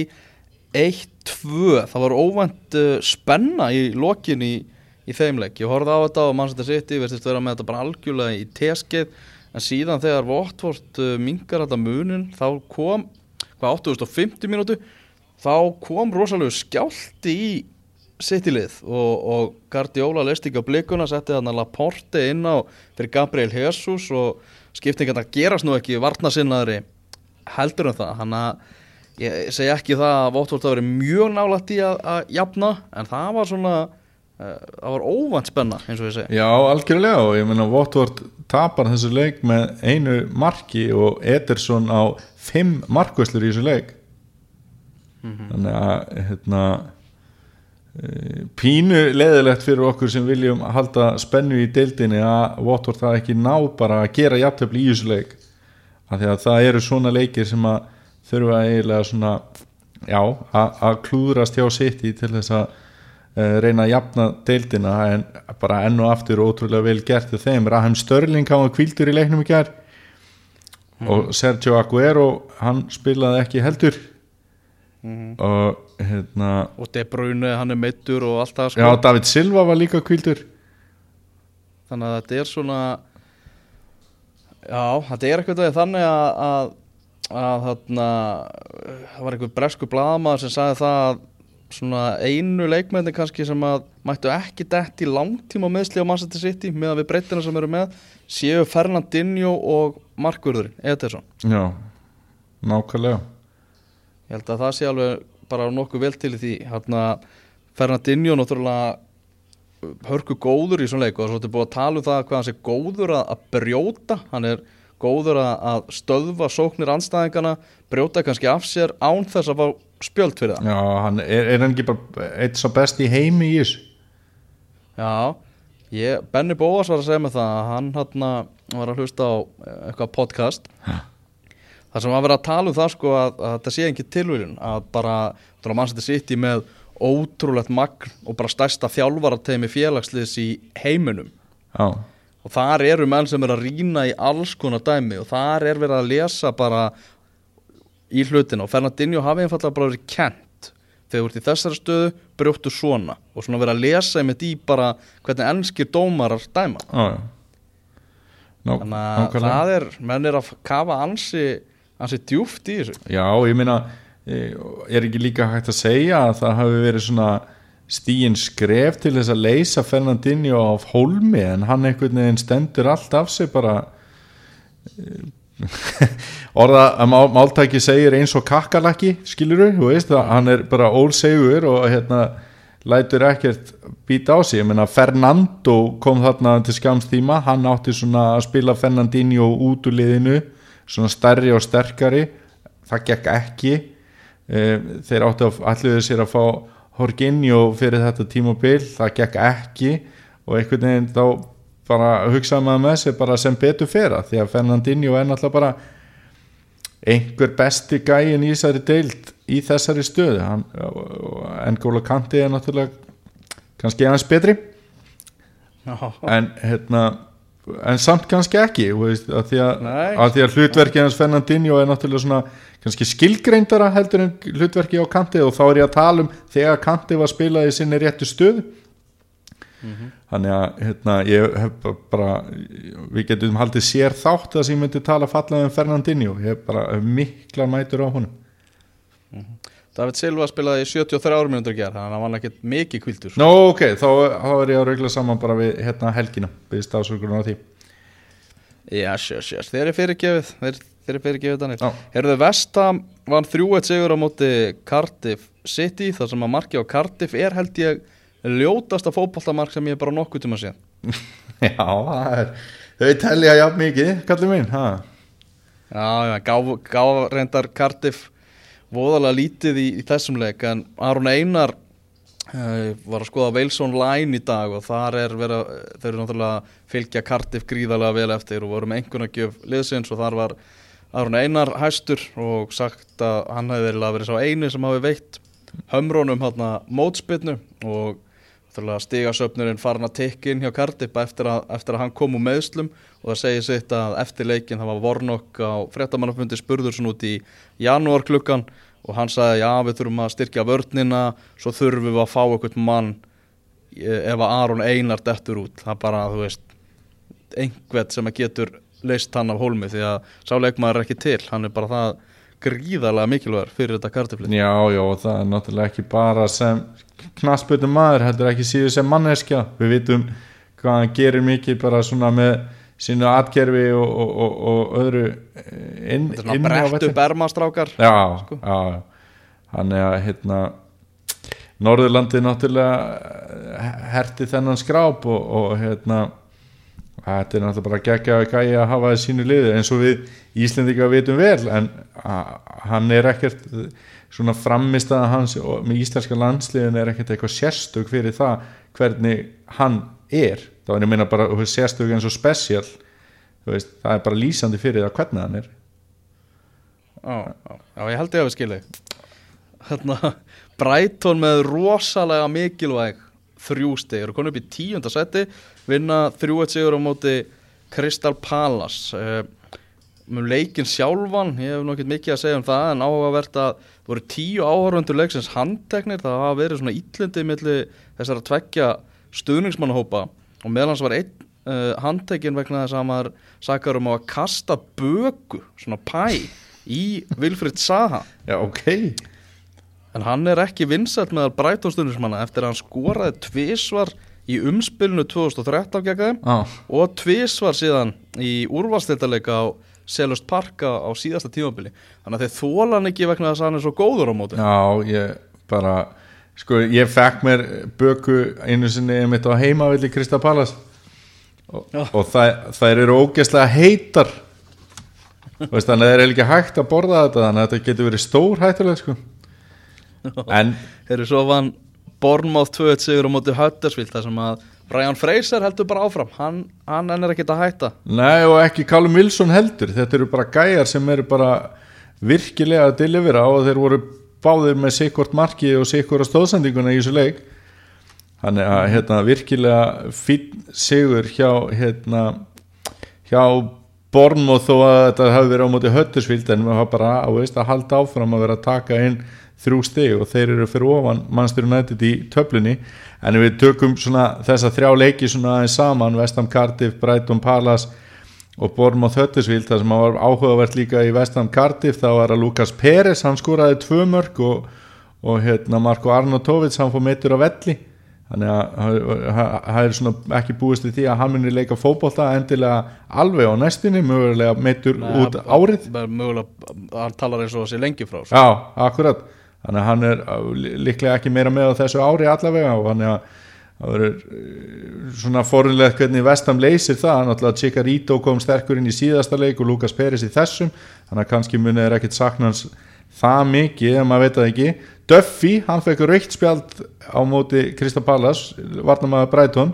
1-2 Það var óvænt uh, spenna í lokin í, í þeim leik. Ég horfði á þetta og Manchester City verðist vera með þetta bara algjörlega í teskeið. En síðan þegar Watford uh, mingar þetta munin þá kom hvað 850 mínútu þá kom rosalegu skjálti í City-lið og, og Guardiola leist ekki á blikuna, setti þarna Laporte inn á fyrir Gabriel Jesus og skiptingarna gerast nú ekki varnasinnaðri heldur um það. Hann að ég segi ekki það að Votvort hafi verið mjög nálægt í að, að jafna en það var svona uh, það var óvænt spenna eins og ég segi. Já, algjörlega og ég meina Votvort tapar þessu leik með einu marki og Ederson á fimm markvæslur í þessu leik. Þannig að hérna eh, pínu leðilegt fyrir okkur sem viljum halda spennu í deildinni að Votvort það ekki ná bara að gera jafntöfli í þessu leik. Af því að það eru svona leikir sem að þurfa eiginlega svona já, að að klúðrast hjá City til þess að uh, reyna að jafna deildina en bara enn og aftur ótrúlega vel gert til þeim. Raheim Störling hann var kvildur í leiknum í gær og Sergio Aguero hann spilaði ekki heldur. Og hérna og De Bruyne hann er meittur og allt það sko. Já, David Silva var líka kvildur þannig að þetta er svona já, þetta er eitthvað þannig að að, að þarna það var einhver bresku blaðamaður sem sagði það að svona einu leikmenni kannski sem að mættu ekki dett í langtíma meðsli á Manchester City með að við breytina sem eru með séu Fernandinho og Markurður Ederson. Já, nákvæmlega. Ég held að það sé alveg bara nokkuð vel til í því hérna Fernandinho náttúrulega hörku góður í svona leik og svo er búið að tala um það hvað hann sé góður að, að brjóta. Hann er góður að, að stöðva sóknir anstæðingana brjóta kannski af sér án þess að fá spjöld fyrir það. Já, hann er, er hann ekki bara eitt svo best í heimi í þessu? Já, ég, Benny Bóas var að segja mig það að hann hann var að hlusta á eh, eitthvað podcast. Þar sem var verið að tala um það sko að, að þetta sé ekki tilvílun að bara, þú veist, mannsætti sitt í með ótrúlegt magn og bara stærsta þjálfarateimi félagsliðs í heiminum. Já, og þar eru menn sem er að rýna í alls konar dæmi. Og þar er verið að lesa bara í hlutina. Og Fernandinho hafi einfallega bara verið kent þegar þú ert í þessari stöðu brjóttu svona. Og svona verið að lesa einmitt í bara hvernig ennskir dómarar dæma. Já. Ná, þannig að nákvæmlega. það er, menn er að kafa ansi, ansi djúft í þessu. Já, ég meina eh, er ekki líka hægt að segja að það hafi verið svona stíin skref til þess að leysa Fernandinho af hólmi en hann einhvern veginn stendur allt af sig bara eh, orða að má, máltæki segir eins og kakkalaki skiluru, þú veist að hann er bara ólsegur og hérna lætur ekkert býta á sig. Ég meina Fernando kom þarna til skamstíma, hann átti svona að spila Fernandinho út úr liðinu svona stærri og sterkari. Það gekk ekki. Eh, þeir áttu að allir sér að fá Horginjó fyrir þetta tímabil það gekk ekki og einhvern veginn þá bara hugsaði maður með sér bara sem betur fyrra því að Fernandinho er náttúrulega bara einhver besti gæin í þessari deild í þessari stöðu. Hann, en Góla Kanti er náttúrulega kannski aðeins betri. Já, en hérna en samt kannski ekki veist, að því að, að því að hlutverki hans Fernandinho er náttúrulega svona kannski skilgreindara heldur en hlutverki á kanti og þá er ég að tala um þegar kanti var spilað í sinni réttu stöðu. Þannig að hérna, ég hef bara við getum haldið sér þátt að ég myndi tala fallað um Fernandinho. Ég hef bara mikla mætur á honum David Silva spilaði í 73 mínútur í gerð þannig að hann var ekkert mikið kvildur Nó ok, þá, þá er ég að raugla saman bara við hérna helgina, við stafsökurinn á því. Yes, yes, yes, þeir eru fyrirgefið þeir, þeir fyrir ekki þetta neitt Já. Herðu Vestham vann 3-1 sigur á móti Cardiff City þar sem að marki á Cardiff er held ég ljótasta fótballtamark sem ég bara nokkuð tíma síðan Já, það er Þau telja jafn mikið, kallið minn ha. Já, já, gaf, gaf reyndar Cardiff voðalega lítið í, í þessum leik en Aron Einar uh, var að skoða Wales Online í dag og þar er verið, að- þeir eru náttúrulega að fylgja Cardiff gríðarlega vel eftir og voru með einhvern að gjöf liðsins og þar var Aron Einar hæstur og sagt að hann hefði verið að verið sá eini sem hafi veitt hömrónum hérna mótspilnu og náttúrulega stigasöfnurinn farin að tikka inn hjá Cardiff eftir að, eftir að hann kom úr meðslum og það segir sitt að eftir leikin það var Vornokk á fréttamannafundi spurður svona út í janúar klukkan og hann sagði já við þurfum að styrkja vörnina svo þurfum við að fá eitthvað mann eh, ef að Aron Einar dettur út. Það er bara þú veist einhvern sem getur leist hann af hólmi því að sáleikmaður er ekki til. Hann er bara það gríðarlega mikilvægur fyrir þetta kartiflið Já, já, það er náttúrulega ekki bara sem knassbötu maður, heldur ekki síður sem manneskja, við vitum hvað hann gerir mikið bara svona með sínu atgerfi og, og, og, og öðru eh, inn, þetta er svona inni á brett velli. upp ermastrákar Já, sko. já, hann er að hérna Norðurlandi náttúrulega eh, herti þennan skráp og, og hérna þetta er náttúrulega bara geggja að gæja að hafa það sínu liði eins og við Íslendinga vitum vel en hann er ekkert svona frammistaða hans og með íslenska landsliðin er ekkert eitthvað sérstök fyrir það hvernig hann er. Þá er ég meina bara þú veist, sérstök eins og special þú veist, það er bara lýsandi fyrir það hvernig hann er. Já, já, ég held ég að við skilji Hérna, Brighton með rosalega mikilvæg þrjú stig, eru konið upp í tíunda seti vinna þrjú eitt sigur á móti Crystal Palace með leikin sjálfan ég hef nokkið mikið að segja um það en áhugavert að það voru tíu áhörfundur leiksins handteknir, það hafa verið svona ítlindi milli þessara tveggja stuðningsmannahópa og meðal hans var einn uh, handtekinn vegna þess að maður sakar um að kasta böku, svona pæ í Vilfrid Saha. Já, ok. En hann er ekki vinsælt meðal Brighton-stundismanna eftir að hann skoraði tvisvar í umspilinu 2013 gegn þeim Já, og tvisvar síðan í úrvalstildarleika á Selust Parka á síðasta tímabili. Þannig að þeir þóla hann ekki vegna þess að hann er svo góður á móti. Já, ég bara sko, ég fekk mér böku einu sinni mitt á heimavilli Krista Palas og, og það, þær eru ógeðslega heitar. Veist, þannig að það er ekki hægt að borða þetta þannig að þetta getur verið stór hættulega sko. en Þeir eru svo vann Bornmáð 2-1 sigur á móti Huddersfield þar sem að Brian Fraser heldur bara áfram. Hann, hann ennir ekki að hætta. Nei og ekki Callum Wilson heldur. Þetta eru bara gæjar sem eru bara virkilega að delivera og þeir voru báðir með sikkort marki og sikkora stóðsendinguna í þessu leik. Þannig að hérna, virkilega fín sigur hjá hérna, hjá Bornmoð þó að þetta hafi verið á móti höttursvild en maður hafa bara veist, að halda áfram að vera að taka inn þrjú stig og þeir eru fyrir ofan mannstur United í töflunni. En ef við tökum svona þessa þrjá leiki svona aðeins saman, Vestham Cardiff, Brighton Palace og Bournemouth Huddersfield það sem var áhugavert líka í Vestham Cardiff þá var að Lukas Peres, hann skoraði tvö mörg og, og hérna Marko Arnautovic, hann fór meittur á velli. Þannig að það er svona ekki búist við því að hann muni leika fótbolta endilega alveg á næstinni mögulega meittur út árið. mögulega, hann talar eins og sé lengi frá sko. Já, akkurat þannig að hann er lí- líklega ekki meira með á þessu ári allavega og þannig að það verður uh, svona forunlegt hvernig Vestam leysir það, náttúrulega Chikarito kom sterkur inn í síðasta leik og Lukas Peris í þessum, þannig að kannski munið er ekkit saknans það mikið en maður veit það ekki, Duffy hann fekk raukt spjald á móti Krista Pallas, varnamaður Brighton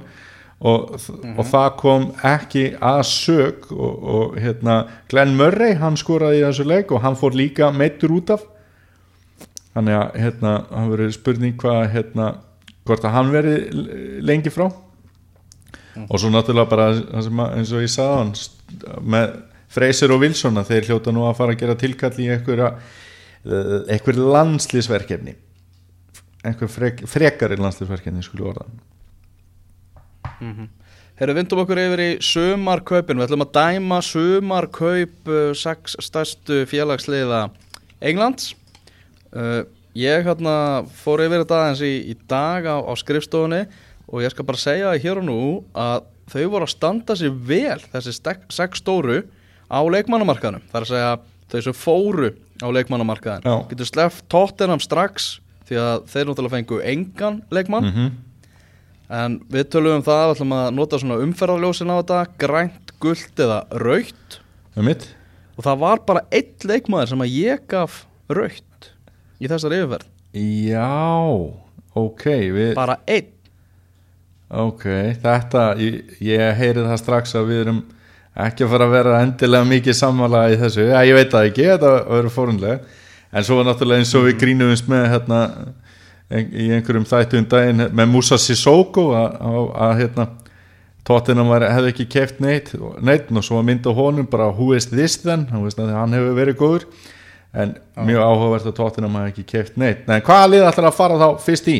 og, og það kom ekki að sög og, og hérna Glenn Murray hann skoraði í þessu leik og hann fór líka meittur út af þannig að hérna hann verið spurning hvað hérna hvort að hann verið lengi frá. Og svo náttúrulega bara eins og ég sagði með Fraser og Wilson að þeir hljóta nú að fara að gera tilkall í einhverja einhver landslýsverkefni einhver frek, frekari landslýsverkefni skulle orða. Herru, vindum okkur yfir í sumarkaupin. Við ætlum að dæma sumarkaup uh, sex stærstu félagsliða Englands uh, Ég hérna fór yfir þetta aðeins í, í dag á, á skrifstofunni og ég skal bara segja það hér og nú að þau voru að standa sér vel þessi sex stóru á leikmannamarkaðanum Það er að segja þau sem fóru á leikmannamarkaðan Já. Getur sleppt Tottenham strax Því að þeir náttúrulega fengu engan leikmann. Mm En við tölum um það, við ætlum að nota svona umferðarljósin á þetta Grænt, gult eða raukt um mitt Og það var bara einn leikmaður sem að ég gaf raukt Í þessar yfirferð? Já, ok við, Bara einn. Ok, þetta ég, ég heyri það strax að við erum ekki að fara að vera endilega mikið sammála í þessu, já ég veit það ekki þetta verður fórunlega en svo var náttúrulega eins og við grínumst með hérna, í einhverjum þættum daginn með Musa Sissoko að, að, að hérna var, hefði ekki keft neitt, neitt og svo var mynd á honum bara who is this then? Að hann hefur verið góður en mjög áhugavert að Tottenham hefði ekki keft neitt. En hvaða lið ætlar að fara þá fyrst í?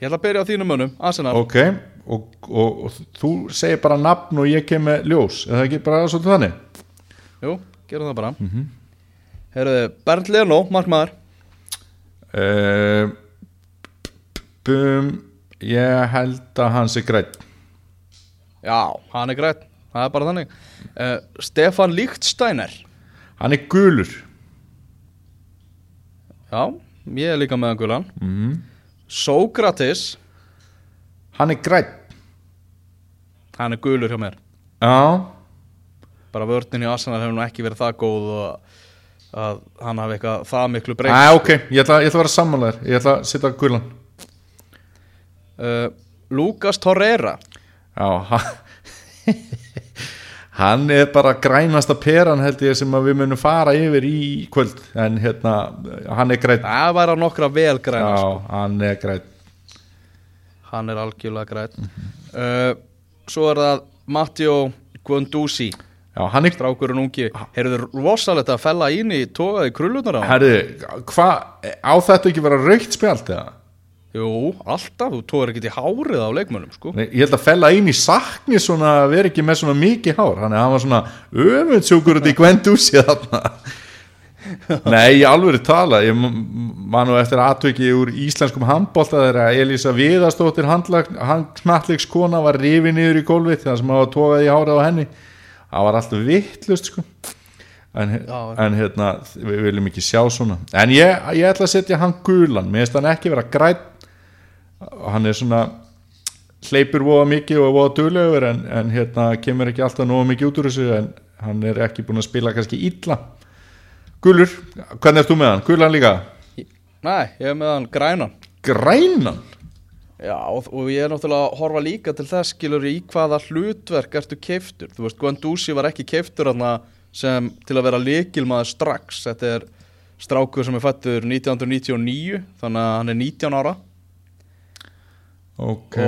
Ég ætla að byrja á þínum mönnum, Arsenal. Ok, og, og, og þú segir bara nafn og ég kem með ljós. Er það ekki bara svolítið þannig? Jú, gerum það bara. Mm. -hmm. Herruði, Bernd Leno, markmaður. Uh, bum, ég held að hann sé grætt Já, hann er grætt, það er bara þannig. Uh, Stefan Líktsteiner Hann er gulur Já, ég er líka með hann gulan. Mm. Sókratis, Hann er grætt hann er gulur hjá mér. Já, Bara vörnin í Arsenal hefur nú ekki verið það góð og að hann hafi eitthvað það miklu breytt. Æ, ok, ég ætla, ég ætla að vera sammálaður Ég ætla að setja gulan. Uh, Lucas Torreira. Já, hann Hann er bara grænasta peran held ég sem við munum fara yfir í kvöld en hérna, hann er grætt Það væri á nokkra vel græna Já, sko. hann er grætt Hann er algjörlega grætt uh, Svo er það Matteo Guendouzi er Strákurinn ungi Heyrðu rosalegt að fella ín í tógaði krullunar á hann? Herri, hvað, á þetta ekki vera raukt spjald eða? Jú, alltaf, þú tógar ekki til hárið á leikmönnum sko. Nei, ég held að fella inn í sakni svona að vera ekki með svona mikið hár. Þannig að hann var svona öfundsjúkur út í Gwendúsi þarna. Nei, ég alveg tala ég man nú eftir aðtöki úr íslenskum handbólta þegar Elísa Viðarstóttir handknallegskona var rifið niður í gólfið þegar sem hafa tókað í hárið á henni. Það var alltaf vittlust sko. En, en hérna við viljum ekki sjá svona. En ég, ég ætla að setja hann gulan. Mér finnst hann ekki vera grætt hann er svona hleypur voða mikið og voða duglegur en, en hérna kemur ekki alltaf nógu mikið út úr þessu en hann er ekki búin að spila kannski illa Gulur, hvernig ert þú með hann? Gulan líka? Nei, ég er með hann grænan Grænan? Já, og, og ég er náttúrulega að horfa líka til þess skilur í hvaða hlutverk ertu keiftur Þú veist, Guendouzi var ekki keiftur sem til að vera leikilmaður strax Þetta er strákur sem er fættur 1999 þannig að hann er 19 ára Ok.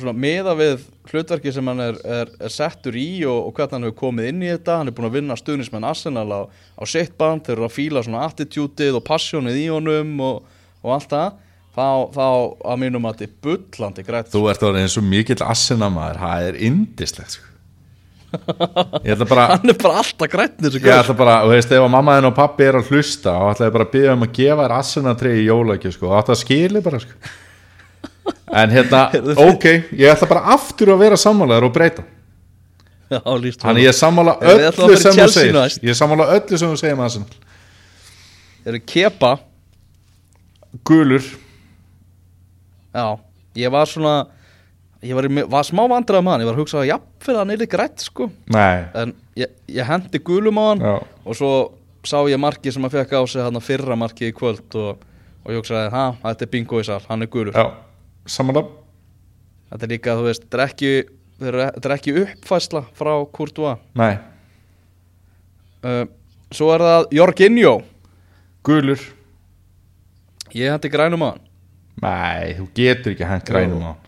Og meða við hlutverki sem hann er, er, er settur í og, og hvernig hann hefur komið inn í þetta. Hann er búin að vinna stuðnismenn Arsenal á, á sitt band, þeir eru að fíla svona attitútið og passionið í honum og, og allt það. Þá, þá að mínum að þetta er bullandi grætt Þú ert orðið eins og mikill assinamaður það er indislegt sko. Bara hann er bara alltaf þessu Ég ætla bara, þú veist, ef að mamma þinn og pappi er að hlusta og ætla ég bara að byggja um að gefa þér assinatrei í jólækju, sko, og þetta skili bara, sko En hérna, ok, ég ætla bara aftur að vera sammálaður og breyta. Já, líst Þannig ég er sammála að öllu sem þú Chelsea segir. Ég sammála öllu sem þú segir með Arsenal eru kepa? Gulur, Já, ég var svona ég var, í, var smá vandrað með hann. Ég var að hugsa að jafnvel hann er grætt sko. Nei. En ég, ég hendi gulum á hann Já. og svo sá ég markið sem að fekk á sig hann fyrra markið í kvöld og, og ég hugsaði, ha, þetta er bingo í sal hann er gulur, Já, sammála. Þetta er líka, þú veist, þetta er ekki uppfæsla frá Courtois. Nei, uh, svo er það Jorginho. Gulur. Ég hendi grænum á hann. Nei, þú getur ekki hent grænum á hann.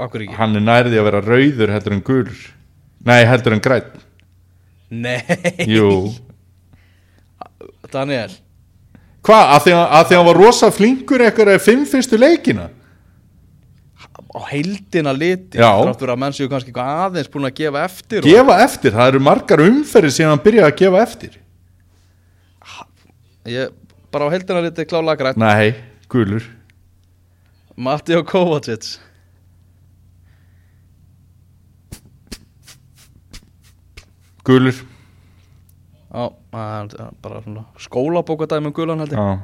Okkur ekki, Hann er nærði að vera rauður heldur en gulur. Nei, heldur en græn nei. Jú. Daniel, Hvað, að því að, að hann var rosa flinkur eitthvað fimm fyrstu leikina? Á heildina liti Já. þráttur að menn séu kannski eitthvað aðeins búin að gefa eftir og, Gefa eftir, það eru margar umferðir síðan hann byrjaði að gefa eftir. Ég, bara á heildina liti klálega grætt Nei, gulur. Gulur Já, það er bara svona skólabókadæmi um gulan held ég. Já,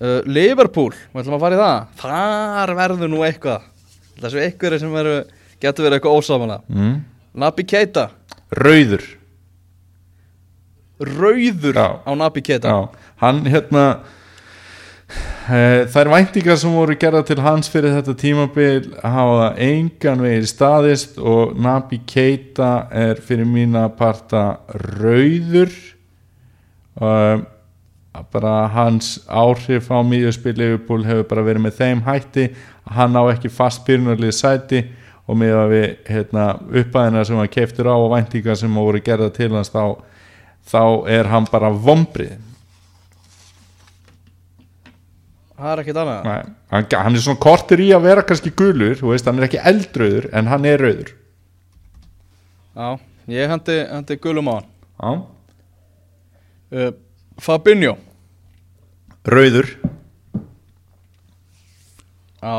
uh, Liverpool, við ætlum að fara í það. Þar verður nú eitthvað. Þessu einhverju sem veru, getur verið eitthvað ósamanlega mm. Nabi Keita, rauður. Rauður Já. á Nabi Keita. Já, hann hérna e, þær væntingar sem voru gerða til hans fyrir þetta tímabil hafa engan veginn staðist og Nabi Keita er fyrir mína parta rauður. Og bara hans áhrif á Liverpool hefur bara verið með þeim hætti hann á ekki fast byrjunarlið sæti og með að við hérna, uppæðina sem hann keiftur á og væntingar sem voru gerða til hans þá, þá er hann bara vombrið Það er ekkit annað. Nei, hann, hann er svona kortur í að vera kannski gulur veist, hann er ekki eldröður en hann er rauður. Já, ég hendi, hendi gulum á hann. Já. uh, Fabinho. Rauður. Já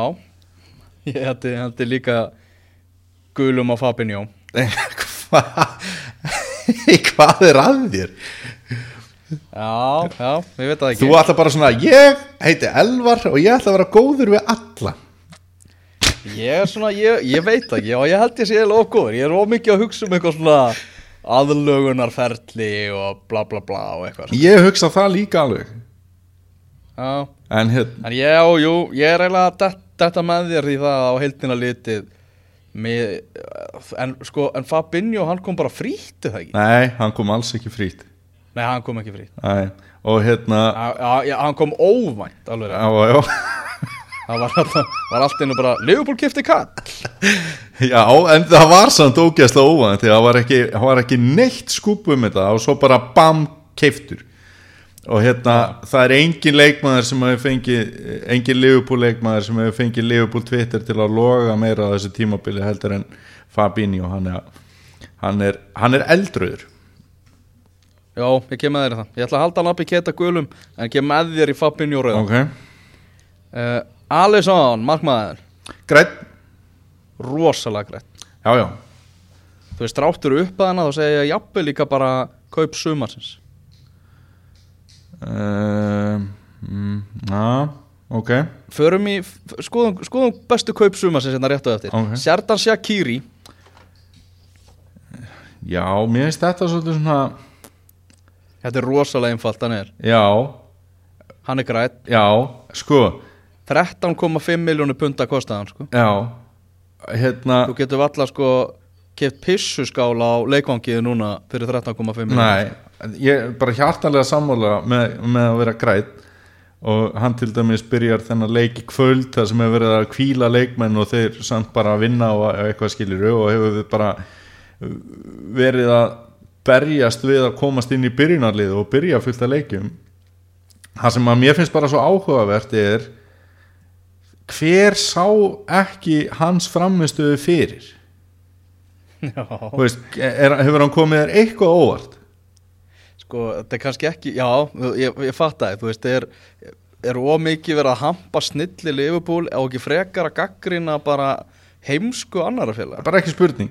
Ég hendi, hendi líka gulum á Fabinho. Hvað er að þér? Já, já, ég veit það ekki. Þú ætla bara svona, ég heiti Elvar og ég ætla að vera góður við alla. Ég er svona, ég, ég veit það ekki. Og ég held ég sé alveg okkur Ég er ómikið að hugsa um eitthvað svona aðlögunarferli og bla bla bla og eitthvað svona. ég hugsa það líka alveg. Já, en hérna, en ég, já, jú, ég er eiginlega að det- detta með þér því það á heildina litið. Með, en sko, en Fabinho hann kom bara frýtt það ekki? nei, hann kom alls ekki frýtt Nei, hann kom ekki frýtt nei, og hérna Já, hann kom óvænt alveg já, já, Það var, var allt einu bara Liverpool kifti kall já, en það var samt ógeðslega óvænt því að það var ekki, það var ekki neitt skúpu um þetta og svo bara bam, keiftur og hérna, það er engin leikmaður sem hefur fengið, engin Liverpool leikmaður sem hefur fengið Liverpool Twitter til að loga meira á þessu tímabili heldur en Fabinho, hann er hann er, hann er eldröður Já, ég kem með þér það. Ég ætla að halda hann upp í keta gulum En ég kem með þér í Fabinho rauðan ok, uh, Alisson, markmaður. Grætt Rosalega greitt já, já, Þú veist, ráttur upp að hana Þá segja ég jafnvel líka bara Kaup sumarsins. Uh, mm, na, ok. Förum í, skoðum, skoðum bestu kaup sumarsins Hérna rétt á eftir. Ok. Sjardan Shakiri. Já, mér finnst þetta svolítið svona Þetta er rosalega einfalt, hann er. Já, Hann er grætt já, sko. 13,5 miljónu punta kostaði hann sko. Já, hérna Þú getur valla sko Keft pissuskála á leikvangiðu núna Fyrir 13,5 miljónu Nei, ég er bara hjartanlega sammála með, með að vera grætt og hann til dæmis byrjar þennan leik í kvöld þar sem hefur verið að kvíla leikmenn og þeir samt bara að vinna og eitthvað skilir og hefur við bara uh, verið að berjast við að komast inn í byrjunarlið og byrja fullt að leikjum. Það sem að mér finnst bara svo áhugavert er hver sá ekki hans framistuðu fyrir? Veist, er, hefur hann komið þér eitthvað óvart? Sko, þetta er kannski ekki, já, ég, ég fatt það, þú veist, er, er ómikið verið að hampa snilli Liverpool og ekki frekar að gaggrina bara heimsku annara félag. bara ekki spurning.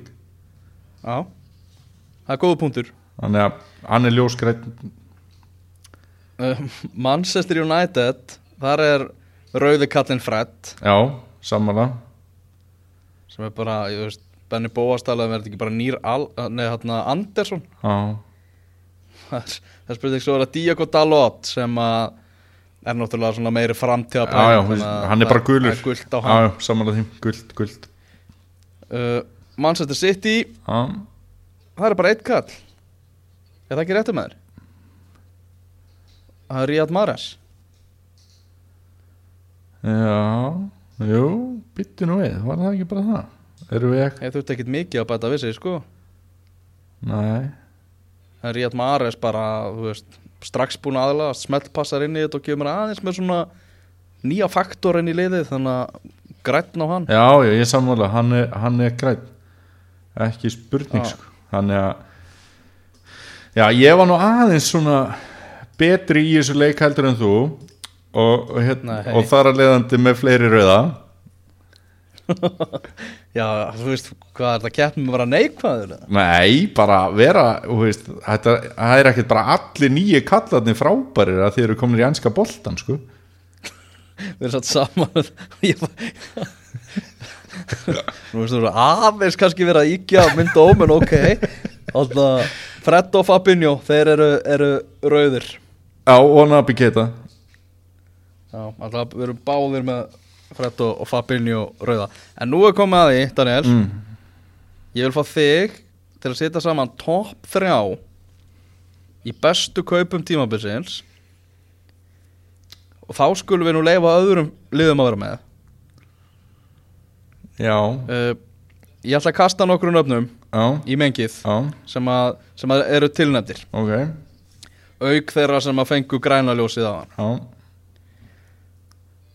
Já, það er góða punktur. þannig að hann er ljóskrætt Uh, Manchester United, þar er rauði kallinn Fred, já, samanlega sem er bara, ég veist, Benny Bóas talaði verið ekki bara Nýr Al, nei, Andersson. já, Það er er spurning svo er að Diego Dalot sem að er náttúrulega meiri framtíða já, já, þú veist, hann er bara gulur. er samanlega því, guld, guld Uh, Manchester City, já, það er bara eitt kall Er það ekki réttu með þér? Það er Riyad Mahrez. Já jú, byttu nú við, var það ekki bara það? Erum við ekki, Ég þurfti ekkit mikið að bæta við sig sko. Nei. Það er Riyad Mahrez bara, þú veist strax búin aðla, smeltpassar inn í þetta og kemur aðeins með svona nýja faktor inn í liðið þannig að grætn á hann. Já, já, ég samanlega, hann er, er grætt ekki spurning Já. sko. Hann er að já, ég var nú aðeins svona betri í þessu leik heldur en þú og, og, hérna, Nei. og þar að leiðandi með fleiri rauða Já, þú veist, hvað er þetta keppnum að vera neikvæður? Nei, bara vera veist, þetta, það er ekkert bara allir nýju kallarnir frábærir að þeir eru komin í ennska boltan sko. Við erum satt saman Ég var- Nú veist þú veist aðeins kannski verið að íkja að mynda óm en ok. Þannig að Fred og Fabinho þeir eru, eru rauðir. Já, og Nabi Keita Já, alltaf við erum báðir með Fred og, Fabinho rauða. En nú er komið að því, Daniel. Mm. Ég vil fá þig til að setja saman topp þrjá í bestu kaupum tímabilsins. Og þá skulum við nú leifa öðrum liðum að vera með uh, Ég ætla að kasta nokkrum nöfnum já, í mengið já, sem, að, sem að eru tilnefndir. Ok. Auk þeirra sem að fengu græna ljósið á hann.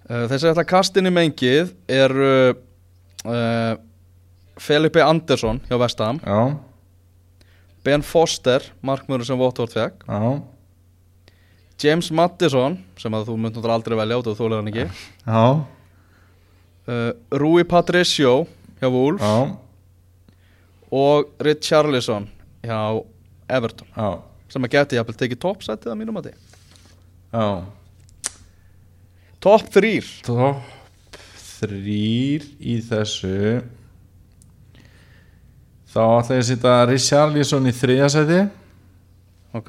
Uh, Þessi ætla að kasta inn í mengið eru uh, Felipe Andersson hjá Vestham já, Ben Foster, markmörður sem Votvort fekk já, James Maddison sem að þú mynd náttúrulega aldrei velja át og þú hann ekki. Já, uh, Rui Patricio hjá Wolves. Já, og Richarlison hjá Everton. Já, sem að geti jafnvel tekið toppsætið að mínum að já. Topp þrýr Topp þrýr í þessu. Þá ætla ég að setja Richarlison í þriðasæti Ok,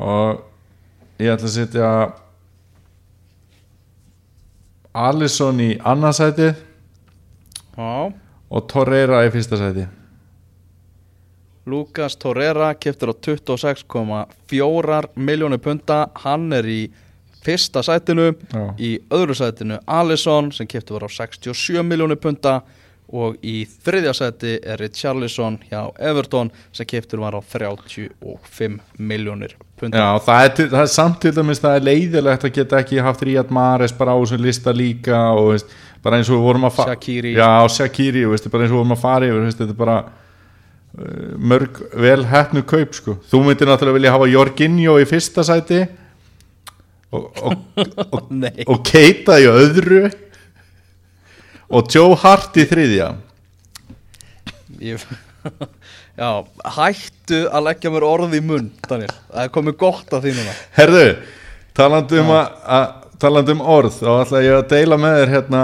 og ég ætla að setja Alisson í annarsæti já. Og Torreira í fyrsta sæti. Lucas Torreira keftur á 26,4 miljónu punta. Hann er í fyrsta sætinu. Já. í öðru sætinu Alisson sem keftur var á 67 miljónu punta og í þriðja sæti er Richarlison hjá Everton sem keftur var á 35 miljónir Já, það er, það er samt til dæmis það er leiðilegt að geta ekki haft Ríad Mares bara á þessum lista líka og veist, bara eins og við vorum að fara Shaqiri. Já, Shakiri, veist, bara eins og við vorum að fara yfir veist, þetta er bara uh, mörg vel hefnu kaup sko. þú myndir náttúrulega vilja hafa Jorginho í fyrsta sæti og, og, og, og Keita í öðru og Joe Hart í þriðja. Ég, já, hættu að leggja mér orð í munn Daniel, það er komið gott að því núna. Herðu, talandi um, að, að, talandi um orð þá ætla ég að deila með þér hérna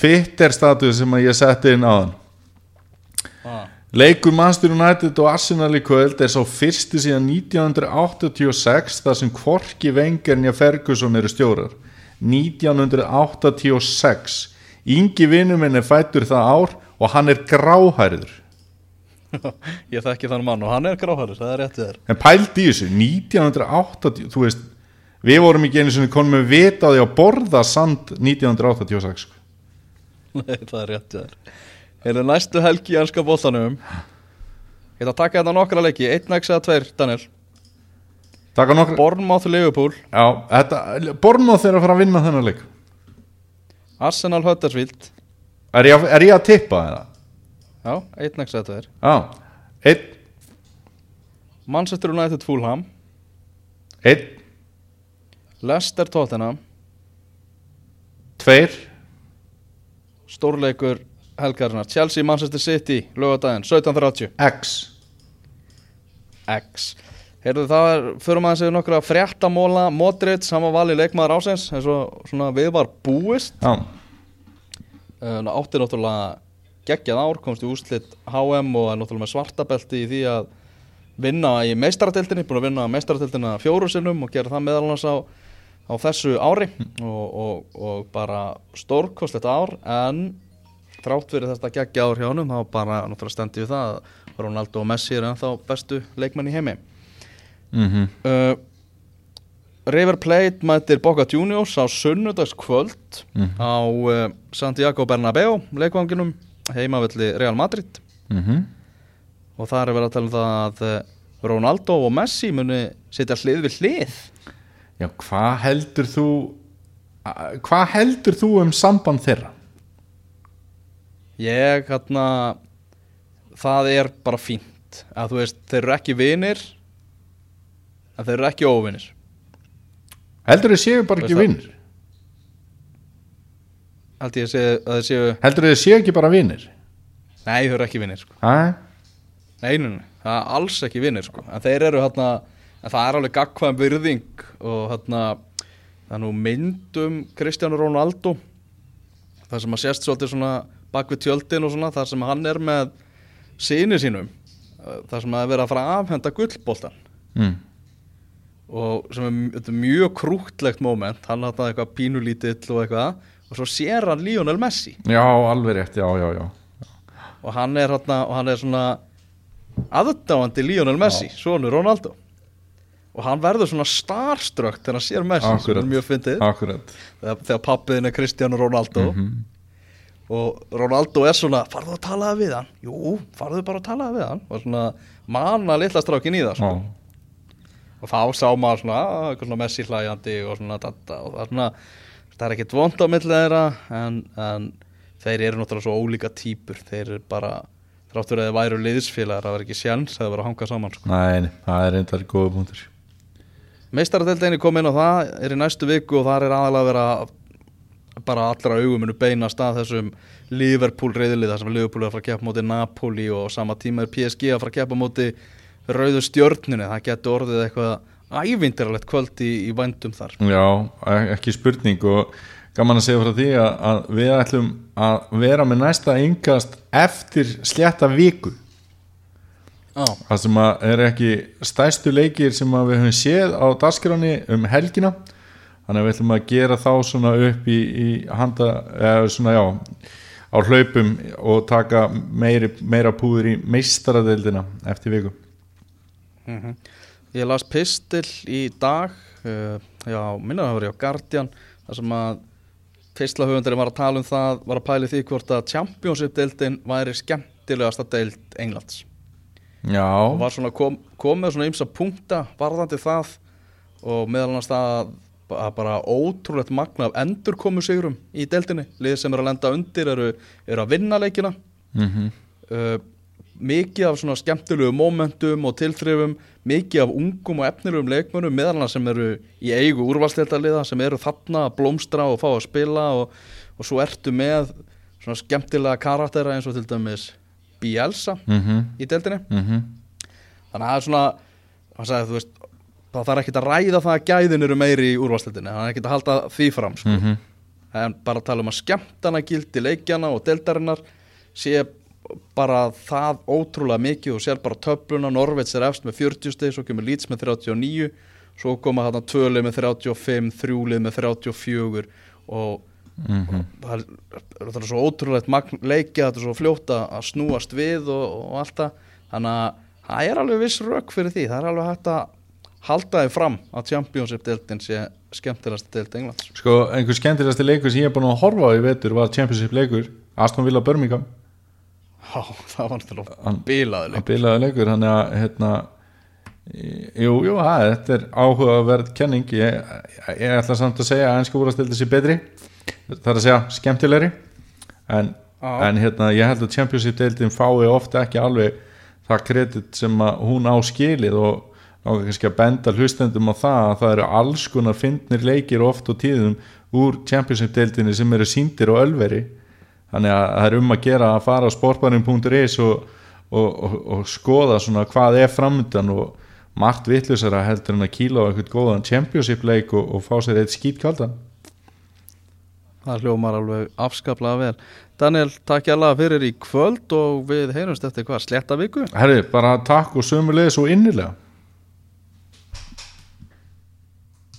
Twitter status sem að ég setti inn á hann ah. Leikur Manchester United og Arsenal í kvöld er sá fyrsti síðan 1986 þar sem Kvorki Vengerni og Ferguson eru stjórar. 1986 Ingi vinnu minn er fættur það ár og hann er gráhærður. Ég þekki þann mann og hann er gráhæður, það er réttið þér. En pældi í þessu, 1980 þú veist, við vorum ekki einu sinni konum með vita á borða sand 1986 sko. Nei, það er réttið þér. Eða næstu helgi í ennska bóltanum Ég ætla að taka þetta nokkra leiki 1x eða 2, Daniel. Já, þetta, Bornóð þeir að fara að vinna þennan leik Arsenal Huddersfield. Er ég, að- er ég að tippa það? Já, 1x eða 2 Já, einn, Manchester United Fulham. Einn, Leicester Tottenham. Tveir. Stórleikur helgarinnar. Chelsea Manchester City, lögadaginn 17.30 X. X Heyrðu það er, fyrir maður séu nokkra fréttamóla Modric, hann var valið leikmaður ásens eins og svona við var búist. Já, uh, átti náttúrulega geggjað ár komst í úslit HM og er náttúrulega með svartabelti í því að vinna í meistaradeildinni, búin að vinna meistaradeildina fjóru sinnum og gera það meðal annars á, á þessu ári og, og, og bara stórkostlegt ár. En þrátt fyrir þetta geggja ár hjá honum þá bara náttúrulega stendi við það að Ronaldo og Messi er ennþá bestu leikmenn í heimi mhm. Uh, River Plate mætir Boca Juniors á sunnudagskvöld Mhm. á uh, Santiago Bernabeu leikvanginum heimavelli Real Madrid. Mhm. Og það er verið að tala um það að uh, Ronaldo og Messi muni setja hlið við hlið. Já, hvað heldur þú Hvað heldur þú um samband þeirra? ég hérna það er bara fínt. Að þú veist, þeir eru ekki vinir en þeir eru ekki óvinir Heldur þau séu bara ekki Veist það- vinnur? held ég að sé, að þið séu heldur þið séu ekki bara vinir Nei, þau eru ekki vinnir sko. Nei, nei, nei, það er alls ekki vinnir sko. En þeir eru hérna En það er alveg gagkvæm virðing Og hérna Það er nú myndum Kristjánu Rónaldó Það sem að sést svolítið svona Bak við tjöldin og svona Það sem hann er með Sýni sínum Það sem að er verið að fara að afhenda gullboltan Mm. Og sem er, þetta er mjög krúttlegt moment hann hatt eitthvað pínulítill og eitthvað og svo sér hann Lionel Messi. Já, alveg rétt, já, já, já. Og hann er, hérna, og hann er svona aðdáandi Lionel Messi sonur Ronaldo. Og hann verður svona starstruck þegar hann sér Messi sem er mjög fyndið. Þegar, þegar pappiðin er Cristiano Ronaldo. Mhm. og Ronaldo er svona farðu að tala við hann. Jú, farðu bara að tala við hann. Og svona manna litla strákin í það sko. Og þá sá maður svona, ah, svona Messi hlæjandi og svona data og það er svona það er ekkert vond á millið þeirra en, en þeir eru náttúrulega svo ólíka típur þeir eru bara þráttur að þeir væru liðsfélagar það var ekki sjans að það var að hanga saman sko. nei, það er reyndar góða punktur. Meistaradeildinni kom inn á það er í næstu viku og þar er aðalega að vera bara allra auguminu beinast að þessum Liverpool reyðlið þar sem Liverpool er að fara að keppa móti Napoli og sama tíma er PSG að fara að keppa móti rauðu stjörnunni það getur orðið eitthvað ævindiralegt kvöld í, í vændum þar. Já, e- ekki spurning og gaman að segja frá því að, að við ætlum að vera með næsta yngast eftir slétta viku. Já, það sem að er ekki stærstu leikir sem við höfum séð á dagskráni um helgina. Þannig að við ætlum að gera þá svona upp í, í handa, eða svona já á hlaupum og taka meiri, meira púður í meistaradeildina eftir viku Mhm. Ég las pistil í dag uh, já, minna það var ég á Guardian þar sem að fyrstla höfundari var að tala um það var að pæli því hvort að Championship-deildin væri skemmtilegasta deild Englands. Og já, var svona kom, kom með svona ymsa punkta varðandi það og meðal annars það að að bara ótrúlegt magna af endurkomu sigurum í deildinni, liðir sem eru að lenda undir eru, eru að vinna leikina. Mm uh, mikið af svona skemmtilegu momentum og tilþrifum, mikið af ungum og efnilegum leikmönnum meðal annars sem eru í eigu úrvalsleitaliða sem eru þarna að blómstra og fá að spila og, og svo ertu með svona skemmtilega karaktera eins og til dæmis Bielsa mhm, í deildinni. Mhm. Þannig að það er svona hann sagði, veist, það þarf ekki að ræða það að gæðin eru meiri í úrvalsleitinni það er ekki að halda því fram sko. mhm, en bara tala um að skemmtana gildi leikjana og deildarinnar sé bara það ótrúlega mikið og sér bara töfluna, Norveits er efst með 40 steg, svo kemur Leeds með 39 svo koma þarna tvölið með 35 þrjúlið með 34 og mhm. það er, það er svo ótrúlegt magn leikja, þetta er svo fljóta að snúast við og, og allt það. Þannig að það er alveg viss rök fyrir því. Það er alveg hægt að halda því fram að Championship-deildin sé skemmtilegast deild Englands. Sko, einhver skemmtilegasti leikur sem ég er búin að horfa á í vetur var Championship leikur Aston Villa Birmingham Já, það var náttúrulega bilaði að bilaði leikur. þannig að hérna jú, jú, að, þetta er áhugaverð kenning. Ég, ég ætla samt að segja að ennska úrastildi sér betri. Það er að segja skemmtilegri. En, en hérna, ég held að Championship deildin fái ofta ekki alveg það kredit sem að hún á skilið og náttúrulega kannski að benda hlustendum á það að það eru alls konar fyndnir leikir oft og tíðum úr Championship deildinni sem eru síndir og ölveri þannig að það er um að gera að fara á sportbarinn.is og, og, og, og skoða svona hvað er framöndan og margt vittlusara heldur en að kíla á eitthvað góðan championship leik og, fá sér eitt skýt kaldan Það hljómar alveg afskaplega vel. Daniel, takk ég alveg fyrir í kvöld og við heyrumst eftir hvað, sletta viku? Herri, bara takk og sömulegis og innilega